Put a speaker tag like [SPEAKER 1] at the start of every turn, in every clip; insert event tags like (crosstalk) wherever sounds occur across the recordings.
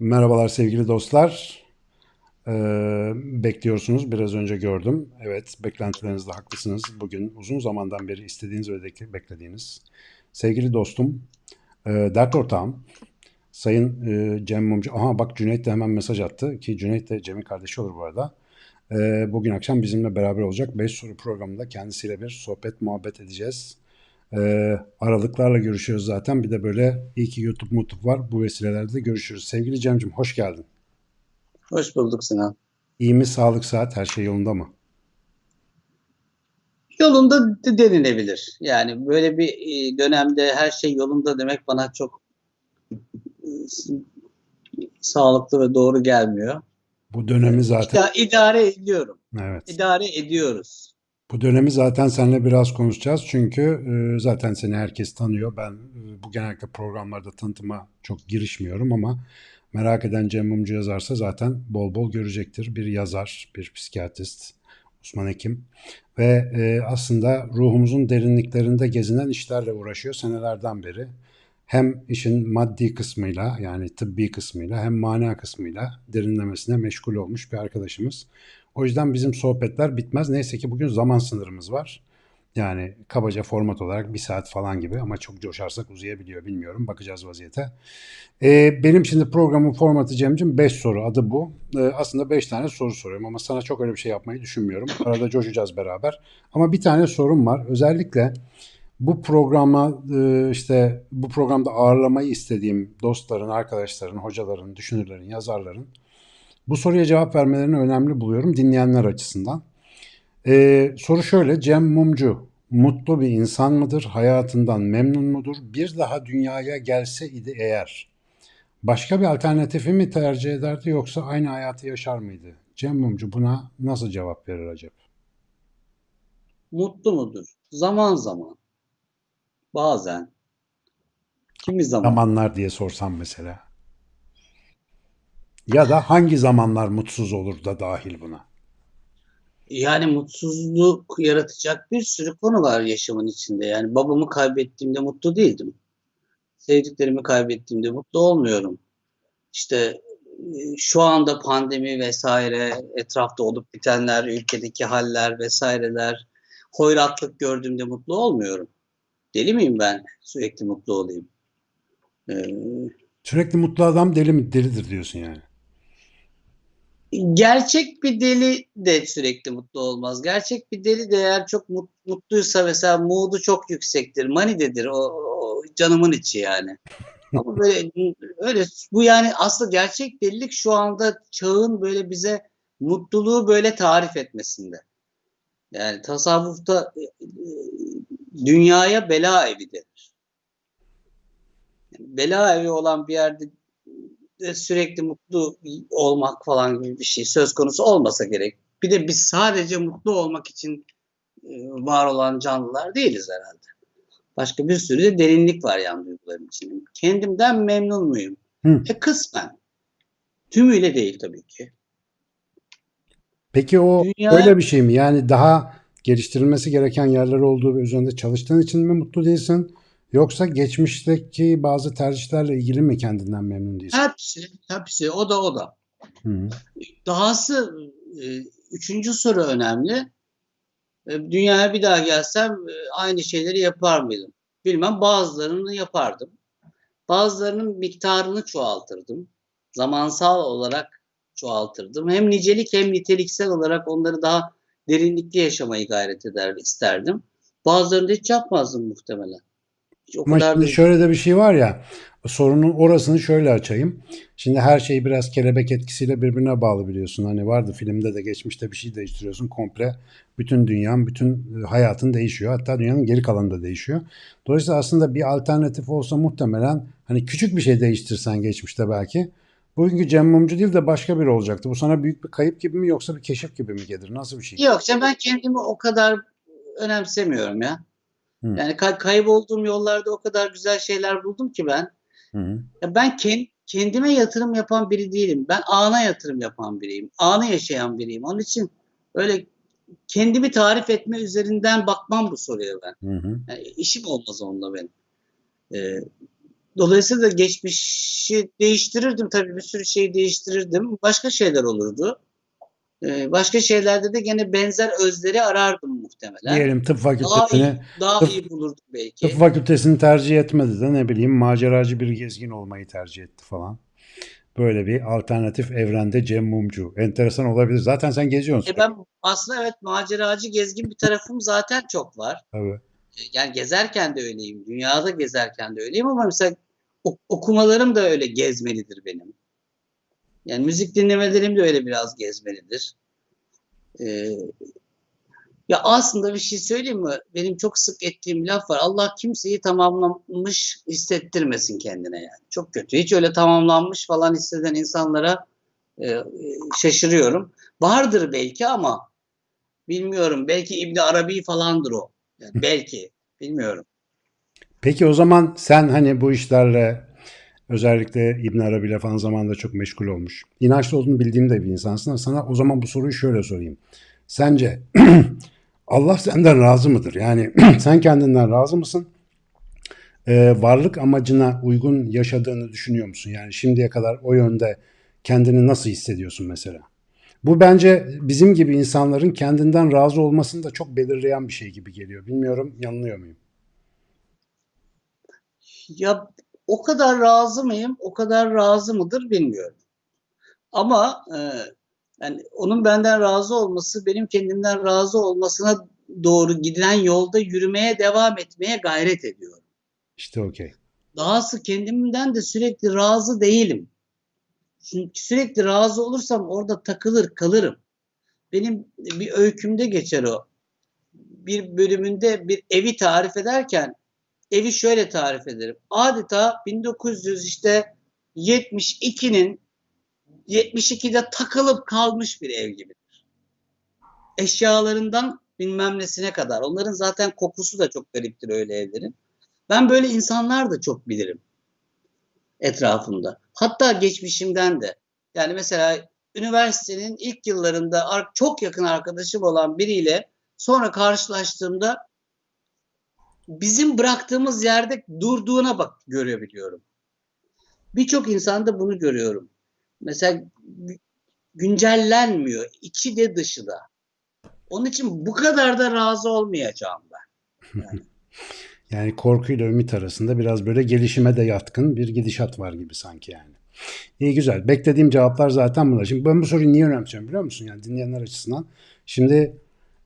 [SPEAKER 1] Merhabalar sevgili dostlar. Ee, bekliyorsunuz. Biraz önce gördüm. Evet, beklentilerinizde haklısınız. Bugün uzun zamandan beri istediğiniz ve beklediğiniz sevgili dostum, e, dert ortağım, Sayın e, Cem Mumcu. Aha bak Cüneyt de hemen mesaj attı ki Cüneyt de Cem'in kardeşi olur bu arada. E, bugün akşam bizimle beraber olacak. 5 soru programında kendisiyle bir sohbet muhabbet edeceğiz. Ee, aralıklarla görüşüyoruz zaten. Bir de böyle iyi ki YouTube mutluluk var. Bu vesilelerde de görüşürüz. Sevgili Cem'cim hoş geldin.
[SPEAKER 2] Hoş bulduk Sinan.
[SPEAKER 1] İyi mi? Sağlık, saat her şey yolunda mı?
[SPEAKER 2] Yolunda de- denilebilir. Yani böyle bir e, dönemde her şey yolunda demek bana çok e, sağlıklı ve doğru gelmiyor.
[SPEAKER 1] Bu dönemi zaten
[SPEAKER 2] Ya idare ediyorum.
[SPEAKER 1] evet.
[SPEAKER 2] İdare ediyoruz.
[SPEAKER 1] Bu dönemi zaten seninle biraz konuşacağız. Çünkü e, zaten seni herkes tanıyor. Ben e, bu genellikle programlarda tanıtıma çok girişmiyorum ama merak eden Cem Mumcu yazarsa zaten bol bol görecektir. Bir yazar, bir psikiyatrist, uzman hekim ve e, aslında ruhumuzun derinliklerinde gezinen işlerle uğraşıyor senelerden beri. Hem işin maddi kısmıyla yani tıbbi kısmıyla hem mana kısmıyla derinlemesine meşgul olmuş bir arkadaşımız. O yüzden bizim sohbetler bitmez. Neyse ki bugün zaman sınırımız var. Yani kabaca format olarak bir saat falan gibi ama çok coşarsak uzayabiliyor bilmiyorum. Bakacağız vaziyete. Ee, benim şimdi programın formatı Cem'cim 5 soru adı bu. Ee, aslında 5 tane soru soruyorum ama sana çok öyle bir şey yapmayı düşünmüyorum. Arada coşacağız beraber. Ama bir tane sorum var. Özellikle bu programa e, işte bu programda ağırlamayı istediğim dostların, arkadaşların, hocaların, düşünürlerin, yazarların bu soruya cevap vermelerini önemli buluyorum dinleyenler açısından. Ee, soru şöyle, Cem Mumcu mutlu bir insan mıdır? Hayatından memnun mudur? Bir daha dünyaya gelse idi eğer başka bir alternatifi mi tercih ederdi yoksa aynı hayatı yaşar mıydı? Cem Mumcu buna nasıl cevap verir acaba?
[SPEAKER 2] Mutlu mudur? Zaman zaman. Bazen. Kimi zaman.
[SPEAKER 1] Zamanlar diye sorsam mesela. Ya da hangi zamanlar mutsuz olur da dahil buna?
[SPEAKER 2] Yani mutsuzluk yaratacak bir sürü konu var yaşamın içinde. Yani babamı kaybettiğimde mutlu değildim. Sevdiklerimi kaybettiğimde mutlu olmuyorum. İşte e, şu anda pandemi vesaire, etrafta olup bitenler, ülkedeki haller vesaireler, hoyratlık gördüğümde mutlu olmuyorum. Deli miyim ben sürekli mutlu olayım? Ee,
[SPEAKER 1] Sürekli mutlu adam deli mi? Delidir diyorsun yani.
[SPEAKER 2] Gerçek bir deli de sürekli mutlu olmaz. Gerçek bir deli de eğer çok mut- mutluysa mesela mood'u çok yüksektir. Manidedir o, o canımın içi yani. (laughs) Ama böyle öyle bu yani aslında gerçek delilik şu anda çağın böyle bize mutluluğu böyle tarif etmesinde. Yani tasavvufta e, e, dünyaya bela evi denir. Yani bela evi olan bir yerde de sürekli mutlu olmak falan gibi bir şey söz konusu olmasa gerek. Bir de biz sadece mutlu olmak için e, var olan canlılar değiliz herhalde. Başka bir sürü de derinlik var yani duyguların içinde. Kendimden memnun muyum?
[SPEAKER 1] Hı.
[SPEAKER 2] E kısmen. Tümüyle değil tabii ki.
[SPEAKER 1] Peki o
[SPEAKER 2] Dünya-
[SPEAKER 1] öyle bir şey mi? Yani daha geliştirilmesi gereken yerler olduğu ve üzerinde çalıştığın için mi mutlu değilsin? Yoksa geçmişteki bazı tercihlerle ilgili mi kendinden memnun değilsin?
[SPEAKER 2] Hepsi, hepsi o da o da.
[SPEAKER 1] Hı.
[SPEAKER 2] Dahası e, üçüncü soru önemli. E, Dünyaya bir daha gelsem e, aynı şeyleri yapar mıydım? Bilmem bazılarını yapardım. Bazılarının miktarını çoğaltırdım. Zamansal olarak çoğaltırdım. Hem nicelik hem niteliksel olarak onları daha derinlikli yaşamayı gayret eder isterdim. Bazılarını hiç yapmazdım muhtemelen. O
[SPEAKER 1] Ama
[SPEAKER 2] kadar
[SPEAKER 1] şimdi şöyle de bir şey var ya, sorunun orasını şöyle açayım. Şimdi her şey biraz kelebek etkisiyle birbirine bağlı biliyorsun. Hani vardı filmde de geçmişte bir şey değiştiriyorsun komple. Bütün dünyanın, bütün e, hayatın değişiyor. Hatta dünyanın geri kalanı da değişiyor. Dolayısıyla aslında bir alternatif olsa muhtemelen hani küçük bir şey değiştirsen geçmişte belki. Bugünkü Cem Mumcu değil de başka biri olacaktı. Bu sana büyük bir kayıp gibi mi yoksa bir keşif gibi mi gelir? Nasıl bir şey?
[SPEAKER 2] Yok canım ben kendimi o kadar önemsemiyorum ya.
[SPEAKER 1] Hı.
[SPEAKER 2] Yani kay- kaybolduğum yollarda o kadar güzel şeyler buldum ki ben.
[SPEAKER 1] Hı hı.
[SPEAKER 2] Ya ben ken- kendime yatırım yapan biri değilim. Ben ana yatırım yapan biriyim. Anı yaşayan biriyim. Onun için öyle kendimi tarif etme üzerinden bakmam bu soruya ben.
[SPEAKER 1] Hı hı.
[SPEAKER 2] Yani işim olmaz onunla benim. Ee, Dolayısıyla geçmişi değiştirirdim tabii bir sürü şey değiştirirdim. Başka şeyler olurdu. Ee, başka şeylerde de gene benzer özleri arardım muhtemelen.
[SPEAKER 1] Diyelim tıp
[SPEAKER 2] Daha iyi,
[SPEAKER 1] fakültesini
[SPEAKER 2] daha
[SPEAKER 1] tıp-
[SPEAKER 2] iyi bulurdum belki.
[SPEAKER 1] tıp fakültesini tercih etmedi de ne bileyim maceracı bir gezgin olmayı tercih etti falan. Böyle bir alternatif evrende Cem Mumcu. Enteresan olabilir. Zaten sen geziyorsun.
[SPEAKER 2] E ben aslında evet maceracı gezgin bir tarafım zaten çok var.
[SPEAKER 1] Tabii.
[SPEAKER 2] E, Yani gezerken de öyleyim. Dünyada gezerken de öyleyim ama mesela ok- okumalarım da öyle gezmelidir benim. Yani müzik dinlemelerim de öyle biraz gezmelidir. Ee, ya aslında bir şey söyleyeyim mi? Benim çok sık ettiğim laf var. Allah kimseyi tamamlanmış hissettirmesin kendine yani. Çok kötü. Hiç öyle tamamlanmış falan hisseden insanlara e, şaşırıyorum. Vardır belki ama bilmiyorum. Belki İbni Arabi falandır o. Yani belki. Bilmiyorum.
[SPEAKER 1] Peki o zaman sen hani bu işlerle özellikle İbn Arabi ile falan zamanında çok meşgul olmuş. İnançlı olduğunu bildiğim de bir insansın ama sana o zaman bu soruyu şöyle sorayım. Sence (clears throat) Allah senden razı mıdır? Yani (clears throat) sen kendinden razı mısın? Ee, varlık amacına uygun yaşadığını düşünüyor musun? Yani şimdiye kadar o yönde kendini nasıl hissediyorsun mesela? Bu bence bizim gibi insanların kendinden razı olmasını da çok belirleyen bir şey gibi geliyor. Bilmiyorum yanılıyor muyum?
[SPEAKER 2] Ya o kadar razı mıyım? O kadar razı mıdır bilmiyorum. Ama e, yani onun benden razı olması benim kendimden razı olmasına doğru giden yolda yürümeye devam etmeye gayret ediyorum.
[SPEAKER 1] İşte okey.
[SPEAKER 2] Dahası kendimden de sürekli razı değilim. Çünkü sürekli razı olursam orada takılır kalırım. Benim bir öykümde geçer o. Bir bölümünde bir evi tarif ederken evi şöyle tarif ederim. Adeta 1900 işte 72'nin 72'de takılıp kalmış bir ev gibidir. Eşyalarından bilmem nesine kadar. Onların zaten kokusu da çok gariptir öyle evlerin. Ben böyle insanlar da çok bilirim etrafımda. Hatta geçmişimden de. Yani mesela üniversitenin ilk yıllarında ar- çok yakın arkadaşım olan biriyle sonra karşılaştığımda bizim bıraktığımız yerde durduğuna bak görebiliyorum. Birçok insanda bunu görüyorum. Mesela gü- güncellenmiyor. içi de dışı da. Onun için bu kadar da razı olmayacağım ben.
[SPEAKER 1] Yani (laughs) korkuyla ümit arasında biraz böyle gelişime de yatkın bir gidişat var gibi sanki yani. İyi güzel. Beklediğim cevaplar zaten bunlar. Şimdi ben bu soruyu niye önemsiyorum biliyor musun? Yani dinleyenler açısından. Şimdi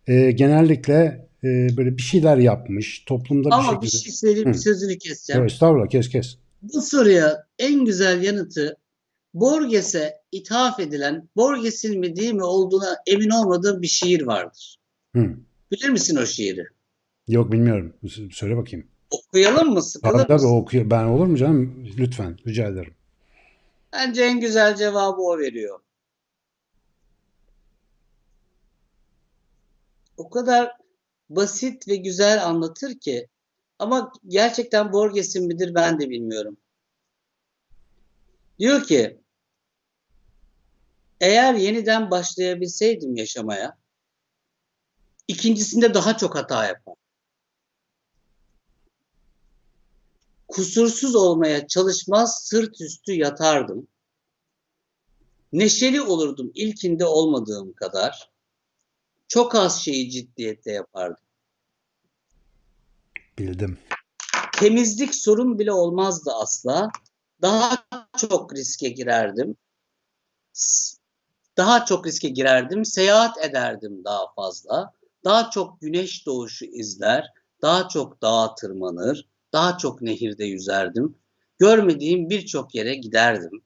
[SPEAKER 1] e, genellikle e, böyle bir şeyler yapmış, toplumda bir
[SPEAKER 2] Ama bir
[SPEAKER 1] şekilde...
[SPEAKER 2] şey söyleyeyim,
[SPEAKER 1] Hı.
[SPEAKER 2] sözünü keseceğim.
[SPEAKER 1] Evet, estağfurullah kes kes.
[SPEAKER 2] Bu soruya en güzel yanıtı Borges'e ithaf edilen, Borges'in mi değil mi olduğuna emin olmadığım bir şiir vardır.
[SPEAKER 1] Hı.
[SPEAKER 2] Bilir misin o şiiri?
[SPEAKER 1] Yok bilmiyorum. Söyle bakayım.
[SPEAKER 2] Okuyalım mı? Sıkılır
[SPEAKER 1] Tabii tabii okuyor. Ben olur mu canım? Lütfen rica ederim.
[SPEAKER 2] Bence en güzel cevabı o veriyor. O kadar basit ve güzel anlatır ki ama gerçekten Borges'in midir ben de bilmiyorum. Diyor ki eğer yeniden başlayabilseydim yaşamaya ikincisinde daha çok hata yapar. Kusursuz olmaya çalışmaz sırt üstü yatardım. Neşeli olurdum ilkinde olmadığım kadar. Çok az şeyi ciddiyette yapardım.
[SPEAKER 1] Bildim.
[SPEAKER 2] Temizlik sorun bile olmazdı asla. Daha çok riske girerdim. Daha çok riske girerdim. Seyahat ederdim daha fazla. Daha çok güneş doğuşu izler. Daha çok dağa tırmanır. Daha çok nehirde yüzerdim. Görmediğim birçok yere giderdim.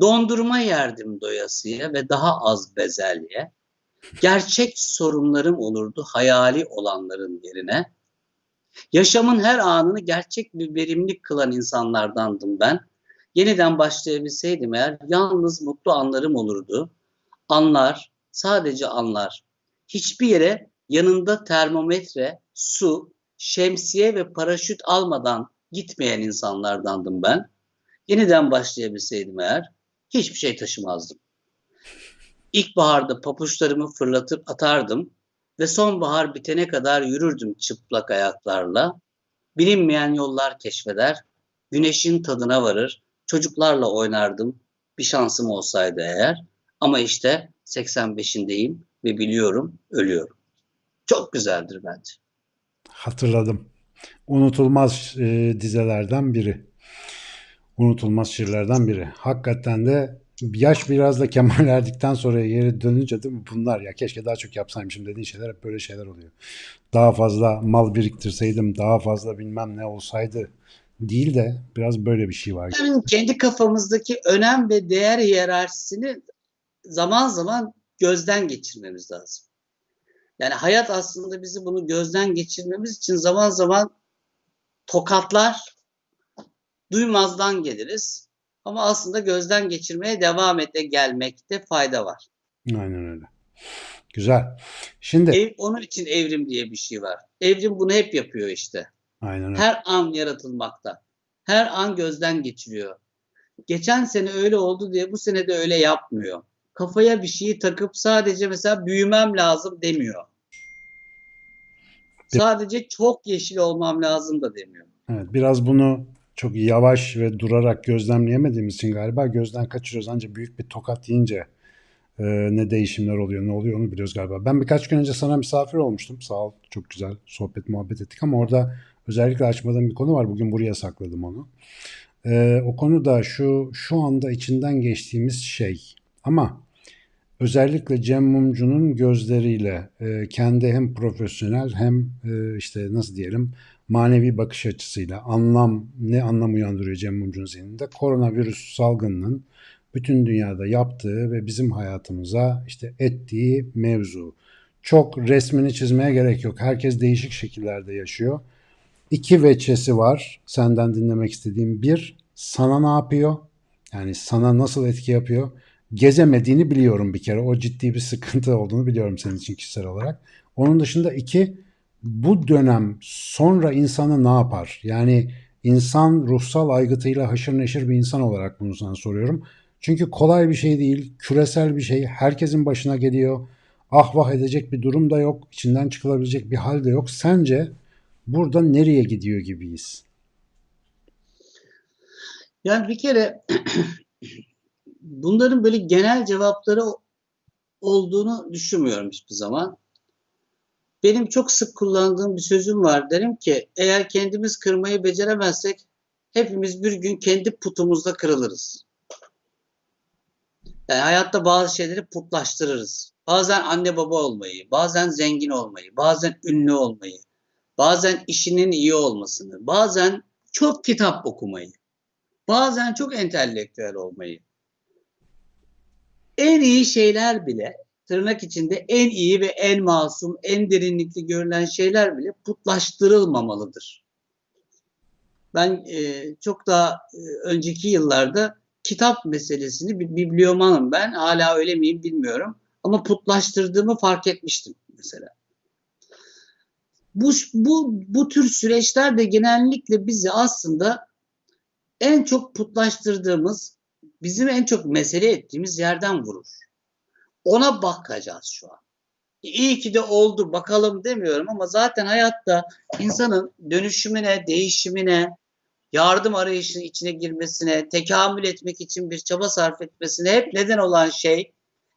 [SPEAKER 2] Dondurma yerdim doyasıya ve daha az bezelye. Gerçek sorunlarım olurdu hayali olanların yerine. Yaşamın her anını gerçek bir verimlilik kılan insanlardandım ben. Yeniden başlayabilseydim eğer yalnız mutlu anlarım olurdu. Anlar, sadece anlar. Hiçbir yere yanında termometre, su, şemsiye ve paraşüt almadan gitmeyen insanlardandım ben. Yeniden başlayabilseydim eğer hiçbir şey taşımazdım. İlkbaharda papuçlarımı fırlatıp atardım ve sonbahar bitene kadar yürürdüm çıplak ayaklarla. Bilinmeyen yollar keşfeder, Güneşin tadına varır. Çocuklarla oynardım. Bir şansım olsaydı eğer. Ama işte 85'indeyim ve biliyorum ölüyorum. Çok güzeldir bence.
[SPEAKER 1] Hatırladım. Unutulmaz e, dizelerden biri. Unutulmaz şiirlerden biri. Hakikaten de yaş biraz da Kemal (laughs) erdikten sonra geri dönünce değil mi bunlar ya keşke daha çok yapsaymışım dediğin şeyler hep böyle şeyler oluyor. Daha fazla mal biriktirseydim, daha fazla bilmem ne olsaydı değil de biraz böyle bir şey var.
[SPEAKER 2] Kendi kafamızdaki önem ve değer hiyerarşisini zaman zaman gözden geçirmemiz lazım. Yani hayat aslında bizi bunu gözden geçirmemiz için zaman zaman tokatlar, duymazdan geliriz. Ama aslında gözden geçirmeye devam ete gelmekte fayda var.
[SPEAKER 1] Aynen öyle. Güzel. Şimdi
[SPEAKER 2] Ev, onun için evrim diye bir şey var. Evrim bunu hep yapıyor işte.
[SPEAKER 1] aynen öyle.
[SPEAKER 2] Her an yaratılmakta. Her an gözden geçiriyor. Geçen sene öyle oldu diye bu sene de öyle yapmıyor. Kafaya bir şeyi takıp sadece mesela büyümem lazım demiyor. Sadece çok yeşil olmam lazım da demiyor.
[SPEAKER 1] Evet, biraz bunu çok yavaş ve durarak gözlemleyemediğimiz için galiba gözden kaçırıyoruz. Ancak büyük bir tokat yiyince e, ne değişimler oluyor, ne oluyor onu biliyoruz galiba. Ben birkaç gün önce sana misafir olmuştum. Sağ ol, çok güzel sohbet muhabbet ettik ama orada özellikle açmadığım bir konu var. Bugün buraya sakladım onu. E, o konu da şu, şu anda içinden geçtiğimiz şey. Ama özellikle Cem Mumcu'nun gözleriyle e, kendi hem profesyonel hem e, işte nasıl diyelim manevi bakış açısıyla anlam ne anlam uyandırıyor Cem Mumcu'nun zihninde koronavirüs salgınının bütün dünyada yaptığı ve bizim hayatımıza işte ettiği mevzu. Çok resmini çizmeye gerek yok. Herkes değişik şekillerde yaşıyor. İki veçesi var senden dinlemek istediğim. Bir, sana ne yapıyor? Yani sana nasıl etki yapıyor? gezemediğini biliyorum bir kere. O ciddi bir sıkıntı olduğunu biliyorum senin için kişisel olarak. Onun dışında iki, bu dönem sonra insanı ne yapar? Yani insan ruhsal aygıtıyla haşır neşir bir insan olarak bunu sana soruyorum. Çünkü kolay bir şey değil, küresel bir şey, herkesin başına geliyor. Ah vah edecek bir durum da yok, içinden çıkılabilecek bir hal de yok. Sence burada nereye gidiyor gibiyiz?
[SPEAKER 2] Yani bir kere (clears throat) bunların böyle genel cevapları olduğunu düşünmüyorum hiçbir zaman. Benim çok sık kullandığım bir sözüm var. Derim ki eğer kendimiz kırmayı beceremezsek hepimiz bir gün kendi putumuzda kırılırız. Yani hayatta bazı şeyleri putlaştırırız. Bazen anne baba olmayı, bazen zengin olmayı, bazen ünlü olmayı, bazen işinin iyi olmasını, bazen çok kitap okumayı, bazen çok entelektüel olmayı en iyi şeyler bile tırnak içinde en iyi ve en masum, en derinlikli görülen şeyler bile putlaştırılmamalıdır. Ben e, çok daha e, önceki yıllarda kitap meselesini bir bibliomanım ben. Hala öyle miyim bilmiyorum. Ama putlaştırdığımı fark etmiştim mesela. Bu, bu, bu tür süreçler de genellikle bizi aslında en çok putlaştırdığımız bizim en çok mesele ettiğimiz yerden vurur. Ona bakacağız şu an. İyi ki de oldu bakalım demiyorum ama zaten hayatta insanın dönüşümüne, değişimine, yardım arayışının içine girmesine, tekamül etmek için bir çaba sarf etmesine hep neden olan şey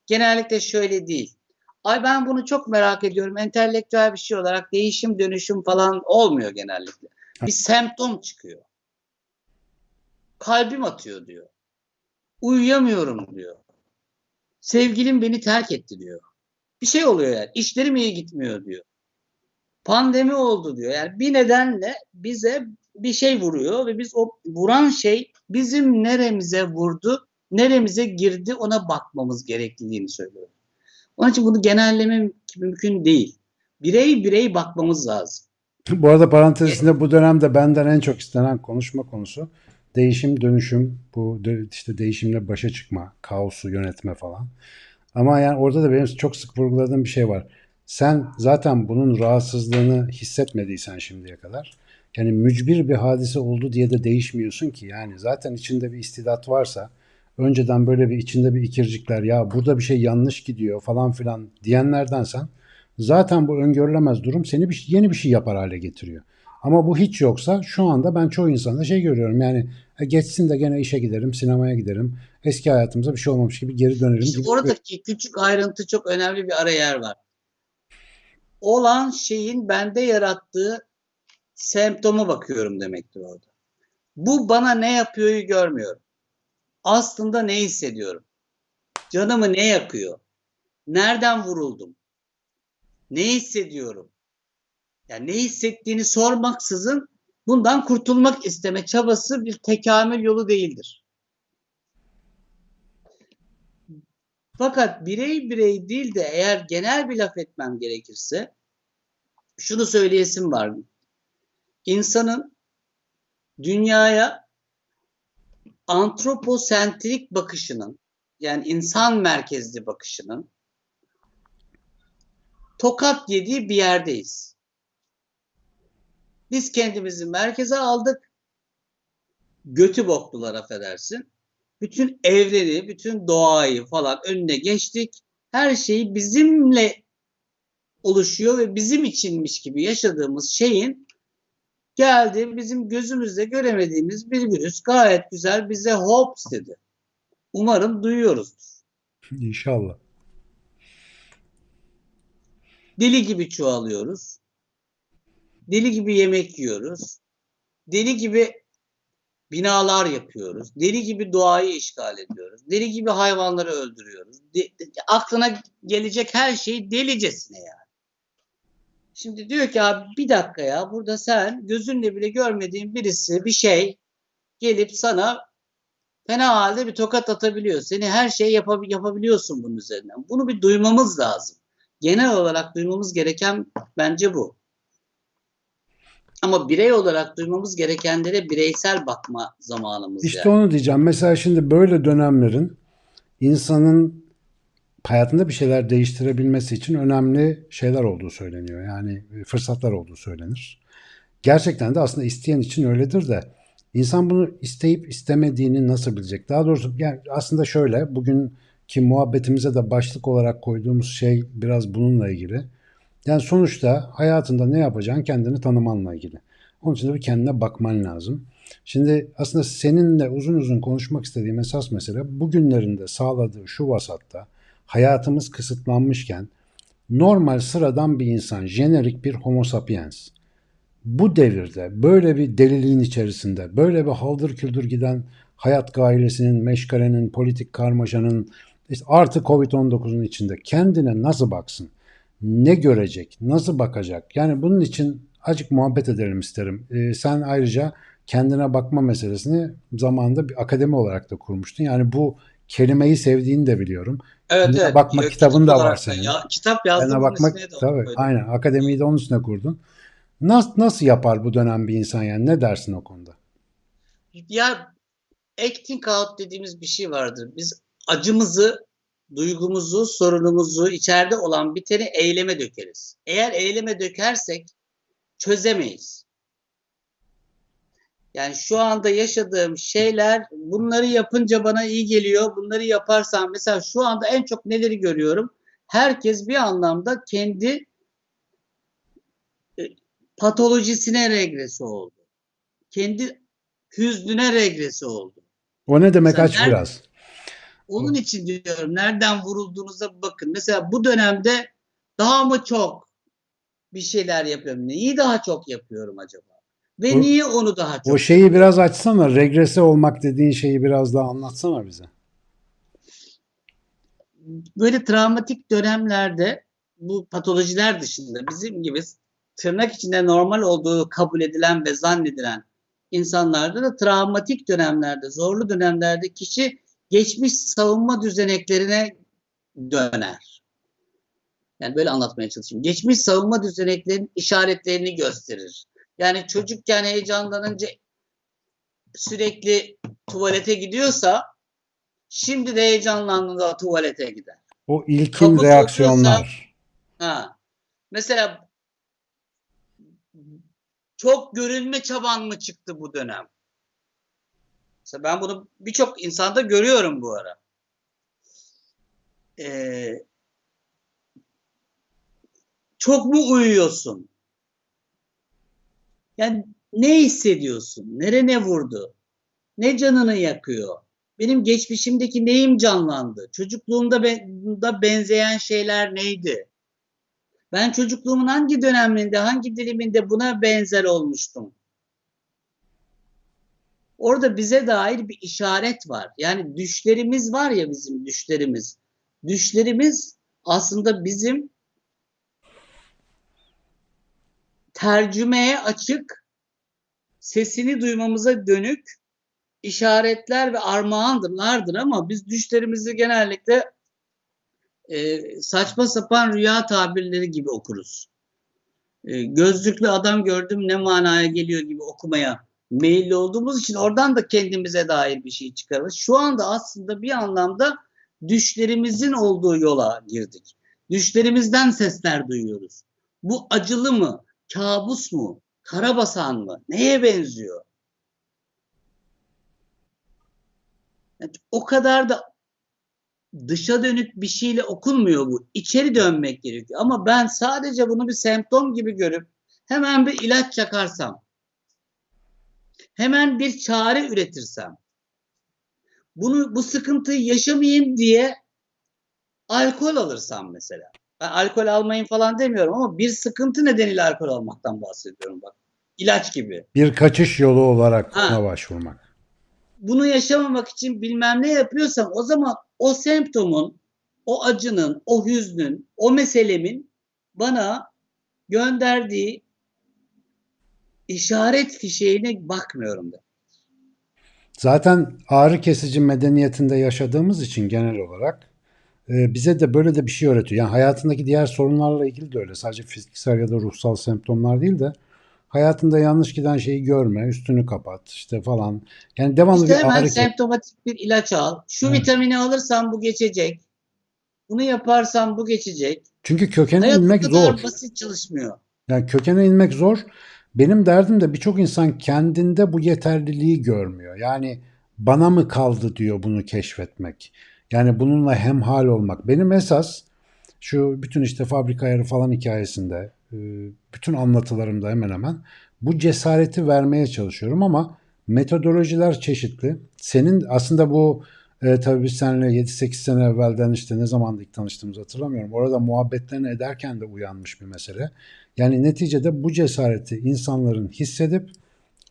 [SPEAKER 2] genellikle şöyle değil. Ay ben bunu çok merak ediyorum. Entelektüel bir şey olarak değişim, dönüşüm falan olmuyor genellikle. Bir semptom çıkıyor. Kalbim atıyor diyor. Uyuyamıyorum diyor. Sevgilim beni terk etti diyor. Bir şey oluyor yani. İşlerim iyi gitmiyor diyor. Pandemi oldu diyor. Yani bir nedenle bize bir şey vuruyor ve biz o vuran şey bizim neremize vurdu, neremize girdi ona bakmamız gerektiğini söylüyor. Onun için bunu genelleme mümkün değil. Birey birey bakmamız lazım.
[SPEAKER 1] Bu arada parantez içinde bu dönemde benden en çok istenen konuşma konusu değişim, dönüşüm, bu işte değişimle başa çıkma, kaosu yönetme falan. Ama yani orada da benim çok sık vurguladığım bir şey var. Sen zaten bunun rahatsızlığını hissetmediysen şimdiye kadar yani mücbir bir hadise oldu diye de değişmiyorsun ki. Yani zaten içinde bir istidat varsa önceden böyle bir içinde bir ikircikler ya burada bir şey yanlış gidiyor falan filan diyenlerdensen zaten bu öngörülemez durum seni bir, yeni bir şey yapar hale getiriyor. Ama bu hiç yoksa şu anda ben çoğu insanda şey görüyorum yani e, geçsin de gene işe giderim, sinemaya giderim. Eski hayatımıza bir şey olmamış gibi geri dönerim.
[SPEAKER 2] İşte
[SPEAKER 1] gibi.
[SPEAKER 2] oradaki küçük ayrıntı çok önemli bir ara yer var. Olan şeyin bende yarattığı semptoma bakıyorum demektir orada. Bu bana ne yapıyoryu görmüyorum. Aslında ne hissediyorum? Canımı ne yakıyor? Nereden vuruldum? Ne hissediyorum? Yani ne hissettiğini sormaksızın bundan kurtulmak isteme çabası bir tekamül yolu değildir. Fakat birey birey değil de eğer genel bir laf etmem gerekirse şunu söyleyesim var. İnsanın dünyaya antroposentrik bakışının yani insan merkezli bakışının tokat yediği bir yerdeyiz. Biz kendimizi merkeze aldık. Götü boklular affedersin. Bütün evreni, bütün doğayı falan önüne geçtik. Her şey bizimle oluşuyor ve bizim içinmiş gibi yaşadığımız şeyin geldi bizim gözümüzde göremediğimiz bir virüs gayet güzel bize hops dedi. Umarım duyuyoruzdur.
[SPEAKER 1] İnşallah.
[SPEAKER 2] Deli gibi çoğalıyoruz. Deli gibi yemek yiyoruz. Deli gibi binalar yapıyoruz. Deli gibi doğayı işgal ediyoruz. Deli gibi hayvanları öldürüyoruz. De, de, aklına gelecek her şey delicesine yani. Şimdi diyor ki abi bir dakika ya burada sen gözünle bile görmediğin birisi bir şey gelip sana fena halde bir tokat atabiliyor. Seni her şey yapab yapabiliyorsun bunun üzerinden. Bunu bir duymamız lazım. Genel olarak duymamız gereken bence bu. Ama birey olarak duymamız gerekenlere bireysel bakma zamanımız
[SPEAKER 1] İşte
[SPEAKER 2] yani.
[SPEAKER 1] onu diyeceğim. Mesela şimdi böyle dönemlerin insanın hayatında bir şeyler değiştirebilmesi için önemli şeyler olduğu söyleniyor. Yani fırsatlar olduğu söylenir. Gerçekten de aslında isteyen için öyledir de insan bunu isteyip istemediğini nasıl bilecek? Daha doğrusu yani aslında şöyle bugünkü muhabbetimize de başlık olarak koyduğumuz şey biraz bununla ilgili. Yani sonuçta hayatında ne yapacağın kendini tanımanla ilgili. Onun için de bir kendine bakman lazım. Şimdi aslında seninle uzun uzun konuşmak istediğim esas mesele bugünlerinde sağladığı şu vasatta hayatımız kısıtlanmışken normal sıradan bir insan, jenerik bir homo sapiens bu devirde böyle bir deliliğin içerisinde böyle bir haldır küldür giden hayat gailesinin, meşgalenin, politik karmaşanın işte artı Covid-19'un içinde kendine nasıl baksın? Ne görecek? Nasıl bakacak? Yani bunun için acık muhabbet edelim isterim. Ee, sen ayrıca kendine bakma meselesini zamanında bir akademi olarak da kurmuştun. Yani bu kelimeyi sevdiğini de biliyorum.
[SPEAKER 2] Evet,
[SPEAKER 1] Kendine
[SPEAKER 2] evet.
[SPEAKER 1] bakma
[SPEAKER 2] Ya,
[SPEAKER 1] kitabın da var senin.
[SPEAKER 2] Ya, kitap yazdım.
[SPEAKER 1] Bakmak tabii aynen akademiyi de onun üstüne kurdun. Nasıl, nasıl yapar bu dönem bir insan yani ne dersin o konuda?
[SPEAKER 2] Ya acting out dediğimiz bir şey vardır. Biz acımızı, duygumuzu, sorunumuzu, içeride olan biteni eyleme dökeriz. Eğer eyleme dökersek çözemeyiz. Yani şu anda yaşadığım şeyler bunları yapınca bana iyi geliyor. Bunları yaparsam mesela şu anda en çok neleri görüyorum? Herkes bir anlamda kendi e, patolojisine regresi oldu. Kendi hüznüne regresi oldu.
[SPEAKER 1] O ne demek
[SPEAKER 2] Sen
[SPEAKER 1] aç biraz.
[SPEAKER 2] Onun için diyorum nereden vurulduğunuza bakın. Mesela bu dönemde daha mı çok bir şeyler yapıyorum? Neyi daha çok yapıyorum acaba? Ve
[SPEAKER 1] O-
[SPEAKER 2] niye onu daha çok?
[SPEAKER 1] O şeyi biraz açsana. Regrese olmak dediğin şeyi biraz daha anlatsana bize.
[SPEAKER 2] Böyle travmatik dönemlerde bu patolojiler dışında bizim gibi tırnak içinde normal olduğu kabul edilen ve zannedilen insanlarda da travmatik dönemlerde, zorlu dönemlerde kişi geçmiş savunma düzeneklerine döner. Yani böyle anlatmaya çalışayım. Geçmiş savunma düzeneklerinin işaretlerini gösterir. Yani çocukken heyecanlanınca sürekli tuvalete gidiyorsa şimdi de heyecanlandığında tuvalete gider.
[SPEAKER 1] O ilkin
[SPEAKER 2] Kapı
[SPEAKER 1] reaksiyonlar.
[SPEAKER 2] Ha. Mesela çok görünme çaban mı çıktı bu dönem? Mesela ben bunu birçok insanda görüyorum bu ara. Ee, çok mu uyuyorsun? Yani ne hissediyorsun? Nerene vurdu? Ne canını yakıyor? Benim geçmişimdeki neyim canlandı? Çocukluğumda be- da benzeyen şeyler neydi? Ben çocukluğumun hangi döneminde, hangi diliminde buna benzer olmuştum? Orada bize dair bir işaret var. Yani düşlerimiz var ya bizim düşlerimiz. Düşlerimiz aslında bizim tercümeye açık, sesini duymamıza dönük işaretler ve armağandırlardır ama biz düşlerimizi genellikle e, saçma sapan rüya tabirleri gibi okuruz. E, gözlüklü adam gördüm ne manaya geliyor gibi okumaya meyilli olduğumuz için oradan da kendimize dair bir şey çıkarırız. Şu anda aslında bir anlamda düşlerimizin olduğu yola girdik. Düşlerimizden sesler duyuyoruz. Bu acılı mı? Kabus mu? Karabasan mı? Neye benziyor? Yani o kadar da dışa dönük bir şeyle okunmuyor bu. İçeri dönmek gerekiyor. Ama ben sadece bunu bir semptom gibi görüp hemen bir ilaç çakarsam, hemen bir çare üretirsem, bunu bu sıkıntıyı yaşamayayım diye alkol alırsam mesela. Ben alkol almayın falan demiyorum ama bir sıkıntı nedeniyle alkol almaktan bahsediyorum bak. İlaç gibi.
[SPEAKER 1] Bir kaçış yolu olarak
[SPEAKER 2] Ha.
[SPEAKER 1] ona başvurmak.
[SPEAKER 2] Bunu yaşamamak için bilmem ne yapıyorsam o zaman o semptomun, o acının, o hüznün, o meselemin bana gönderdiği işaret fişeğine bakmıyorum da.
[SPEAKER 1] Zaten ağrı kesici medeniyetinde yaşadığımız için genel olarak e, bize de böyle de bir şey öğretiyor. Yani hayatındaki diğer sorunlarla ilgili de öyle. Sadece fiziksel ya da ruhsal semptomlar değil de hayatında yanlış giden şeyi görme, üstünü kapat işte falan. Yani devamlı
[SPEAKER 2] İşte
[SPEAKER 1] bir
[SPEAKER 2] hemen
[SPEAKER 1] ağrı
[SPEAKER 2] semptomatik bir ilaç al. Şu
[SPEAKER 1] Evet.
[SPEAKER 2] vitamini alırsan bu geçecek. Bunu yaparsan bu geçecek.
[SPEAKER 1] Çünkü kökene
[SPEAKER 2] Hayat
[SPEAKER 1] inmek zor.
[SPEAKER 2] basit çalışmıyor.
[SPEAKER 1] Yani kökene inmek zor. Benim derdim de birçok insan kendinde bu yeterliliği görmüyor. Yani bana mı kaldı diyor bunu keşfetmek. Yani bununla hemhal olmak. Benim esas şu bütün işte fabrika ayarı falan hikayesinde e, bütün anlatılarımda hemen hemen bu cesareti vermeye çalışıyorum ama metodolojiler çeşitli. Senin aslında bu e, tabii biz seninle 7-8 sene evvelden işte ne zaman ilk tanıştığımızı hatırlamıyorum. Orada muhabbetlerini ederken de uyanmış bir mesele. Yani neticede bu cesareti insanların hissedip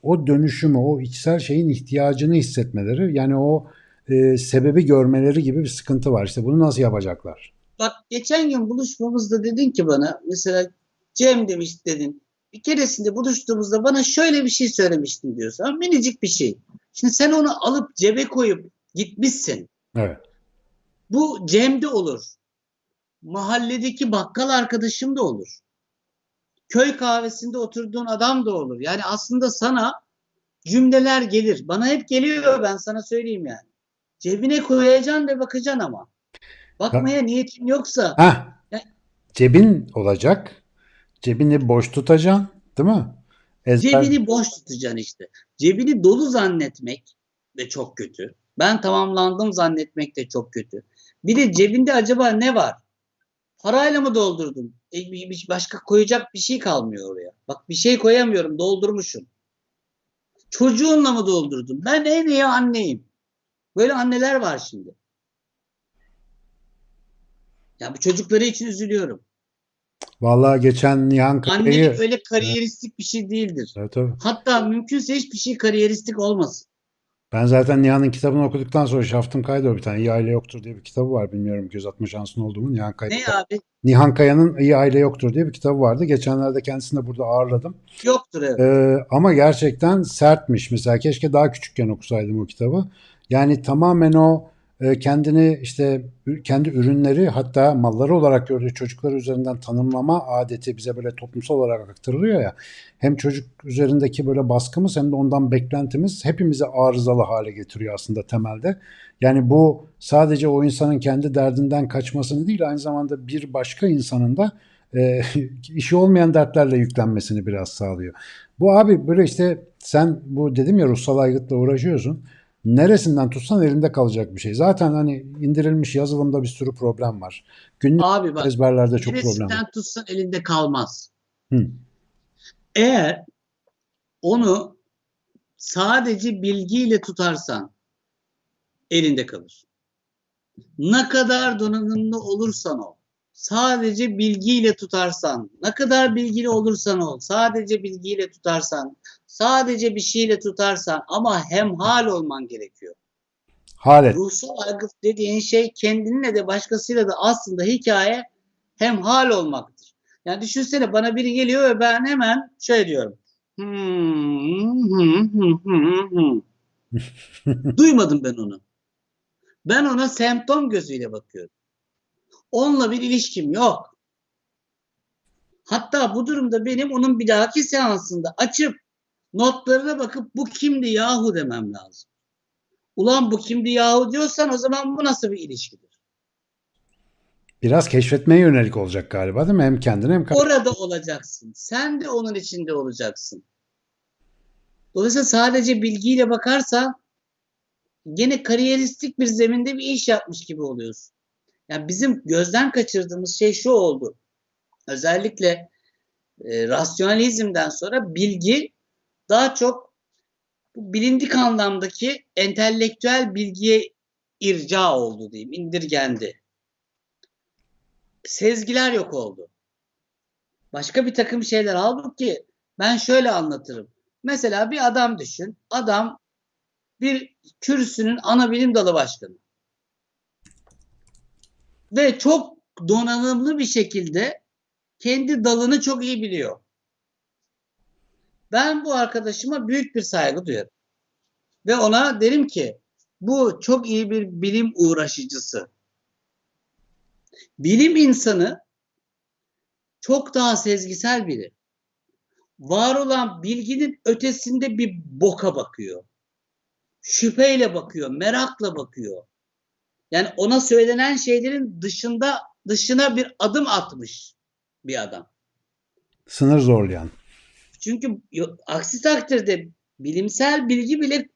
[SPEAKER 1] o dönüşümü, o içsel şeyin ihtiyacını hissetmeleri, yani o e, sebebi görmeleri gibi bir sıkıntı var. İşte bunu nasıl yapacaklar?
[SPEAKER 2] Bak geçen gün buluşmamızda dedin ki bana mesela Cem demiş dedin. Bir keresinde buluştuğumuzda bana şöyle bir şey söylemiştin diyorsun. Ama minicik bir şey. Şimdi sen onu alıp cebe koyup gitmişsin.
[SPEAKER 1] Evet.
[SPEAKER 2] Bu Cem'de olur. Mahalledeki bakkal arkadaşım da olur. Köy kahvesinde oturduğun adam da olur. Yani aslında sana cümleler gelir. Bana hep geliyor ben sana söyleyeyim yani. Cebine koyacaksın ve bakacaksın ama. Bakmaya niyetin yoksa
[SPEAKER 1] Heh,
[SPEAKER 2] Ya-
[SPEAKER 1] cebin olacak. Cebini boş tutacaksın, değil mi? Ezber,
[SPEAKER 2] Cebini boş tutacaksın işte. Cebini dolu zannetmek de çok kötü. Ben tamamlandım zannetmek de çok kötü. Bir de cebinde acaba ne var? Parayla mı doldurdun? E, başka koyacak bir şey kalmıyor oraya. Bak bir şey koyamıyorum, doldurmuşum. Çocuğunla mı doldurdun? Ben en iyi anneyim. Böyle anneler var şimdi. Ya bu çocukları için üzülüyorum.
[SPEAKER 1] Vallahi geçen Nihan
[SPEAKER 2] Annelik öyle kariyeristik bir şey değildir.
[SPEAKER 1] Evet, tabii.
[SPEAKER 2] Hatta mümkünse hiçbir şey kariyeristik olmasın.
[SPEAKER 1] Ben zaten Nihan'ın kitabını okuduktan sonra şaftım kaydı bir tane. İyi Aile Yoktur diye bir kitabı var. Bilmiyorum göz atma şansın oldu mu? Nihan Kaya.
[SPEAKER 2] Ne abi?
[SPEAKER 1] Nihan Kaya'nın İyi Aile Yoktur diye bir kitabı vardı. Geçenlerde kendisini de burada ağırladım.
[SPEAKER 2] Yoktur evet.
[SPEAKER 1] Ee, ama gerçekten sertmiş. Mesela keşke daha küçükken okusaydım o kitabı. Yani tamamen o kendini işte kendi ürünleri hatta malları olarak gördüğü çocuklar üzerinden tanımlama adeti bize böyle toplumsal olarak aktarılıyor ya. Hem çocuk üzerindeki böyle baskımız hem de ondan beklentimiz hepimizi arızalı hale getiriyor aslında temelde. Yani bu sadece o insanın kendi derdinden kaçmasını değil aynı zamanda bir başka insanın da e, (laughs) işi olmayan dertlerle yüklenmesini biraz sağlıyor. Bu abi böyle işte sen bu dedim ya ruhsal aygıtla uğraşıyorsun. Neresinden tutsan elinde kalacak bir şey. Zaten hani indirilmiş yazılımda bir sürü problem var. Günlük
[SPEAKER 2] Abi bak
[SPEAKER 1] ezberlerde çok problem var.
[SPEAKER 2] neresinden tutsan elinde kalmaz.
[SPEAKER 1] Hı.
[SPEAKER 2] Eğer onu sadece bilgiyle tutarsan elinde kalır. Ne kadar donanımlı olursan ol, sadece bilgiyle tutarsan, ne kadar bilgili olursan ol, sadece bilgiyle tutarsan, sadece bir şeyle tutarsan ama hemhal olman gerekiyor.
[SPEAKER 1] Halet.
[SPEAKER 2] Ruhsal algı dediğin şey kendinle de başkasıyla da aslında hikaye hemhal olmaktır. Yani düşünsene bana biri geliyor ve ben hemen şöyle diyorum. (laughs) Duymadım ben onu. Ben ona semptom gözüyle bakıyorum. Onunla bir ilişkim yok. Hatta bu durumda benim onun bir dahaki seansında açıp notlarına bakıp bu kimdi yahu demem lazım. Ulan bu kimdi yahu diyorsan o zaman bu nasıl bir ilişkidir?
[SPEAKER 1] Biraz keşfetmeye yönelik olacak galiba değil mi? Hem kendine hem
[SPEAKER 2] Orada olacaksın. Sen de onun içinde olacaksın. Dolayısıyla sadece bilgiyle bakarsan gene kariyeristik bir zeminde bir iş yapmış gibi oluyorsun. Yani bizim gözden kaçırdığımız şey şu oldu. Özellikle e, rasyonalizmden sonra bilgi daha çok bu bilindik anlamdaki entelektüel bilgiye irca oldu diyeyim, indirgendi. Sezgiler yok oldu. Başka bir takım şeyler halbuki ben şöyle anlatırım. Mesela bir adam düşün. Adam bir kürsünün ana bilim dalı başkanı. Ve çok donanımlı bir şekilde kendi dalını çok iyi biliyor. Ben bu arkadaşıma büyük bir saygı duyarım. Ve ona derim ki bu çok iyi bir bilim uğraşıcısı. Bilim insanı çok daha sezgisel biri. Var olan bilginin ötesinde bir boka bakıyor. Şüpheyle bakıyor, merakla bakıyor. Yani ona söylenen şeylerin dışında dışına bir adım atmış bir adam.
[SPEAKER 1] Sınır zorlayan.
[SPEAKER 2] Çünkü aksi takdirde bilimsel bilgi bile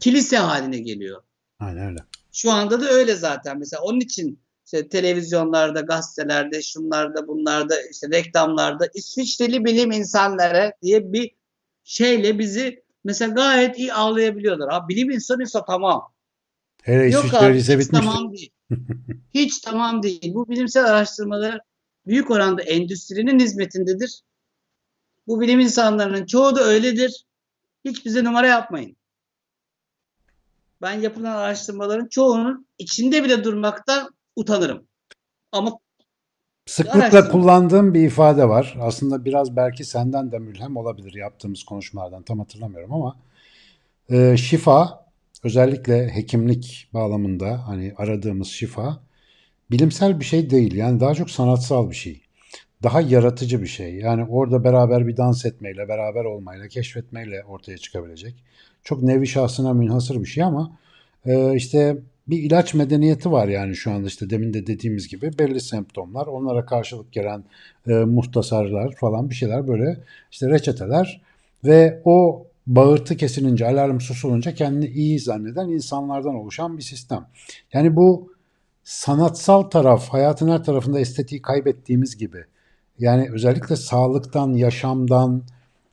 [SPEAKER 2] kilise haline geliyor.
[SPEAKER 1] Aynen öyle.
[SPEAKER 2] Şu anda da öyle zaten. Mesela onun için işte televizyonlarda, gazetelerde, şunlarda, bunlarda, işte reklamlarda İsviçreli bilim insanları diye bir şeyle bizi mesela gayet iyi ağlayabiliyorlar. Ha, bilim insanıysa tamam.
[SPEAKER 1] Hele
[SPEAKER 2] Yok abi hiç
[SPEAKER 1] bitmiştir.
[SPEAKER 2] tamam değil. (laughs) hiç tamam değil. Bu bilimsel araştırmalar büyük oranda endüstrinin hizmetindedir. Bu bilim insanlarının çoğu da öyledir. Hiç bize numara yapmayın. Ben yapılan araştırmaların çoğunun içinde bile durmaktan utanırım. Ama
[SPEAKER 1] Sıklıkla kullandığım bir ifade var. Aslında biraz belki senden de mülhem olabilir yaptığımız konuşmalardan tam hatırlamıyorum ama e, şifa özellikle hekimlik bağlamında hani aradığımız şifa bilimsel bir şey değil. Yani daha çok sanatsal bir şey. Daha yaratıcı bir şey. Yani orada beraber bir dans etmeyle, beraber olmayla, keşfetmeyle ortaya çıkabilecek. Çok nevi şahsına münhasır bir şey ama e, işte bir ilaç medeniyeti var yani şu anda işte demin de dediğimiz gibi belli semptomlar, onlara karşılık gelen e, muhtasarlar falan bir şeyler böyle işte reçeteler ve o bağırtı kesilince, alarm susulunca kendini iyi zanneden insanlardan oluşan bir sistem. Yani bu sanatsal taraf, hayatın her tarafında estetiği kaybettiğimiz gibi yani özellikle sağlıktan, yaşamdan,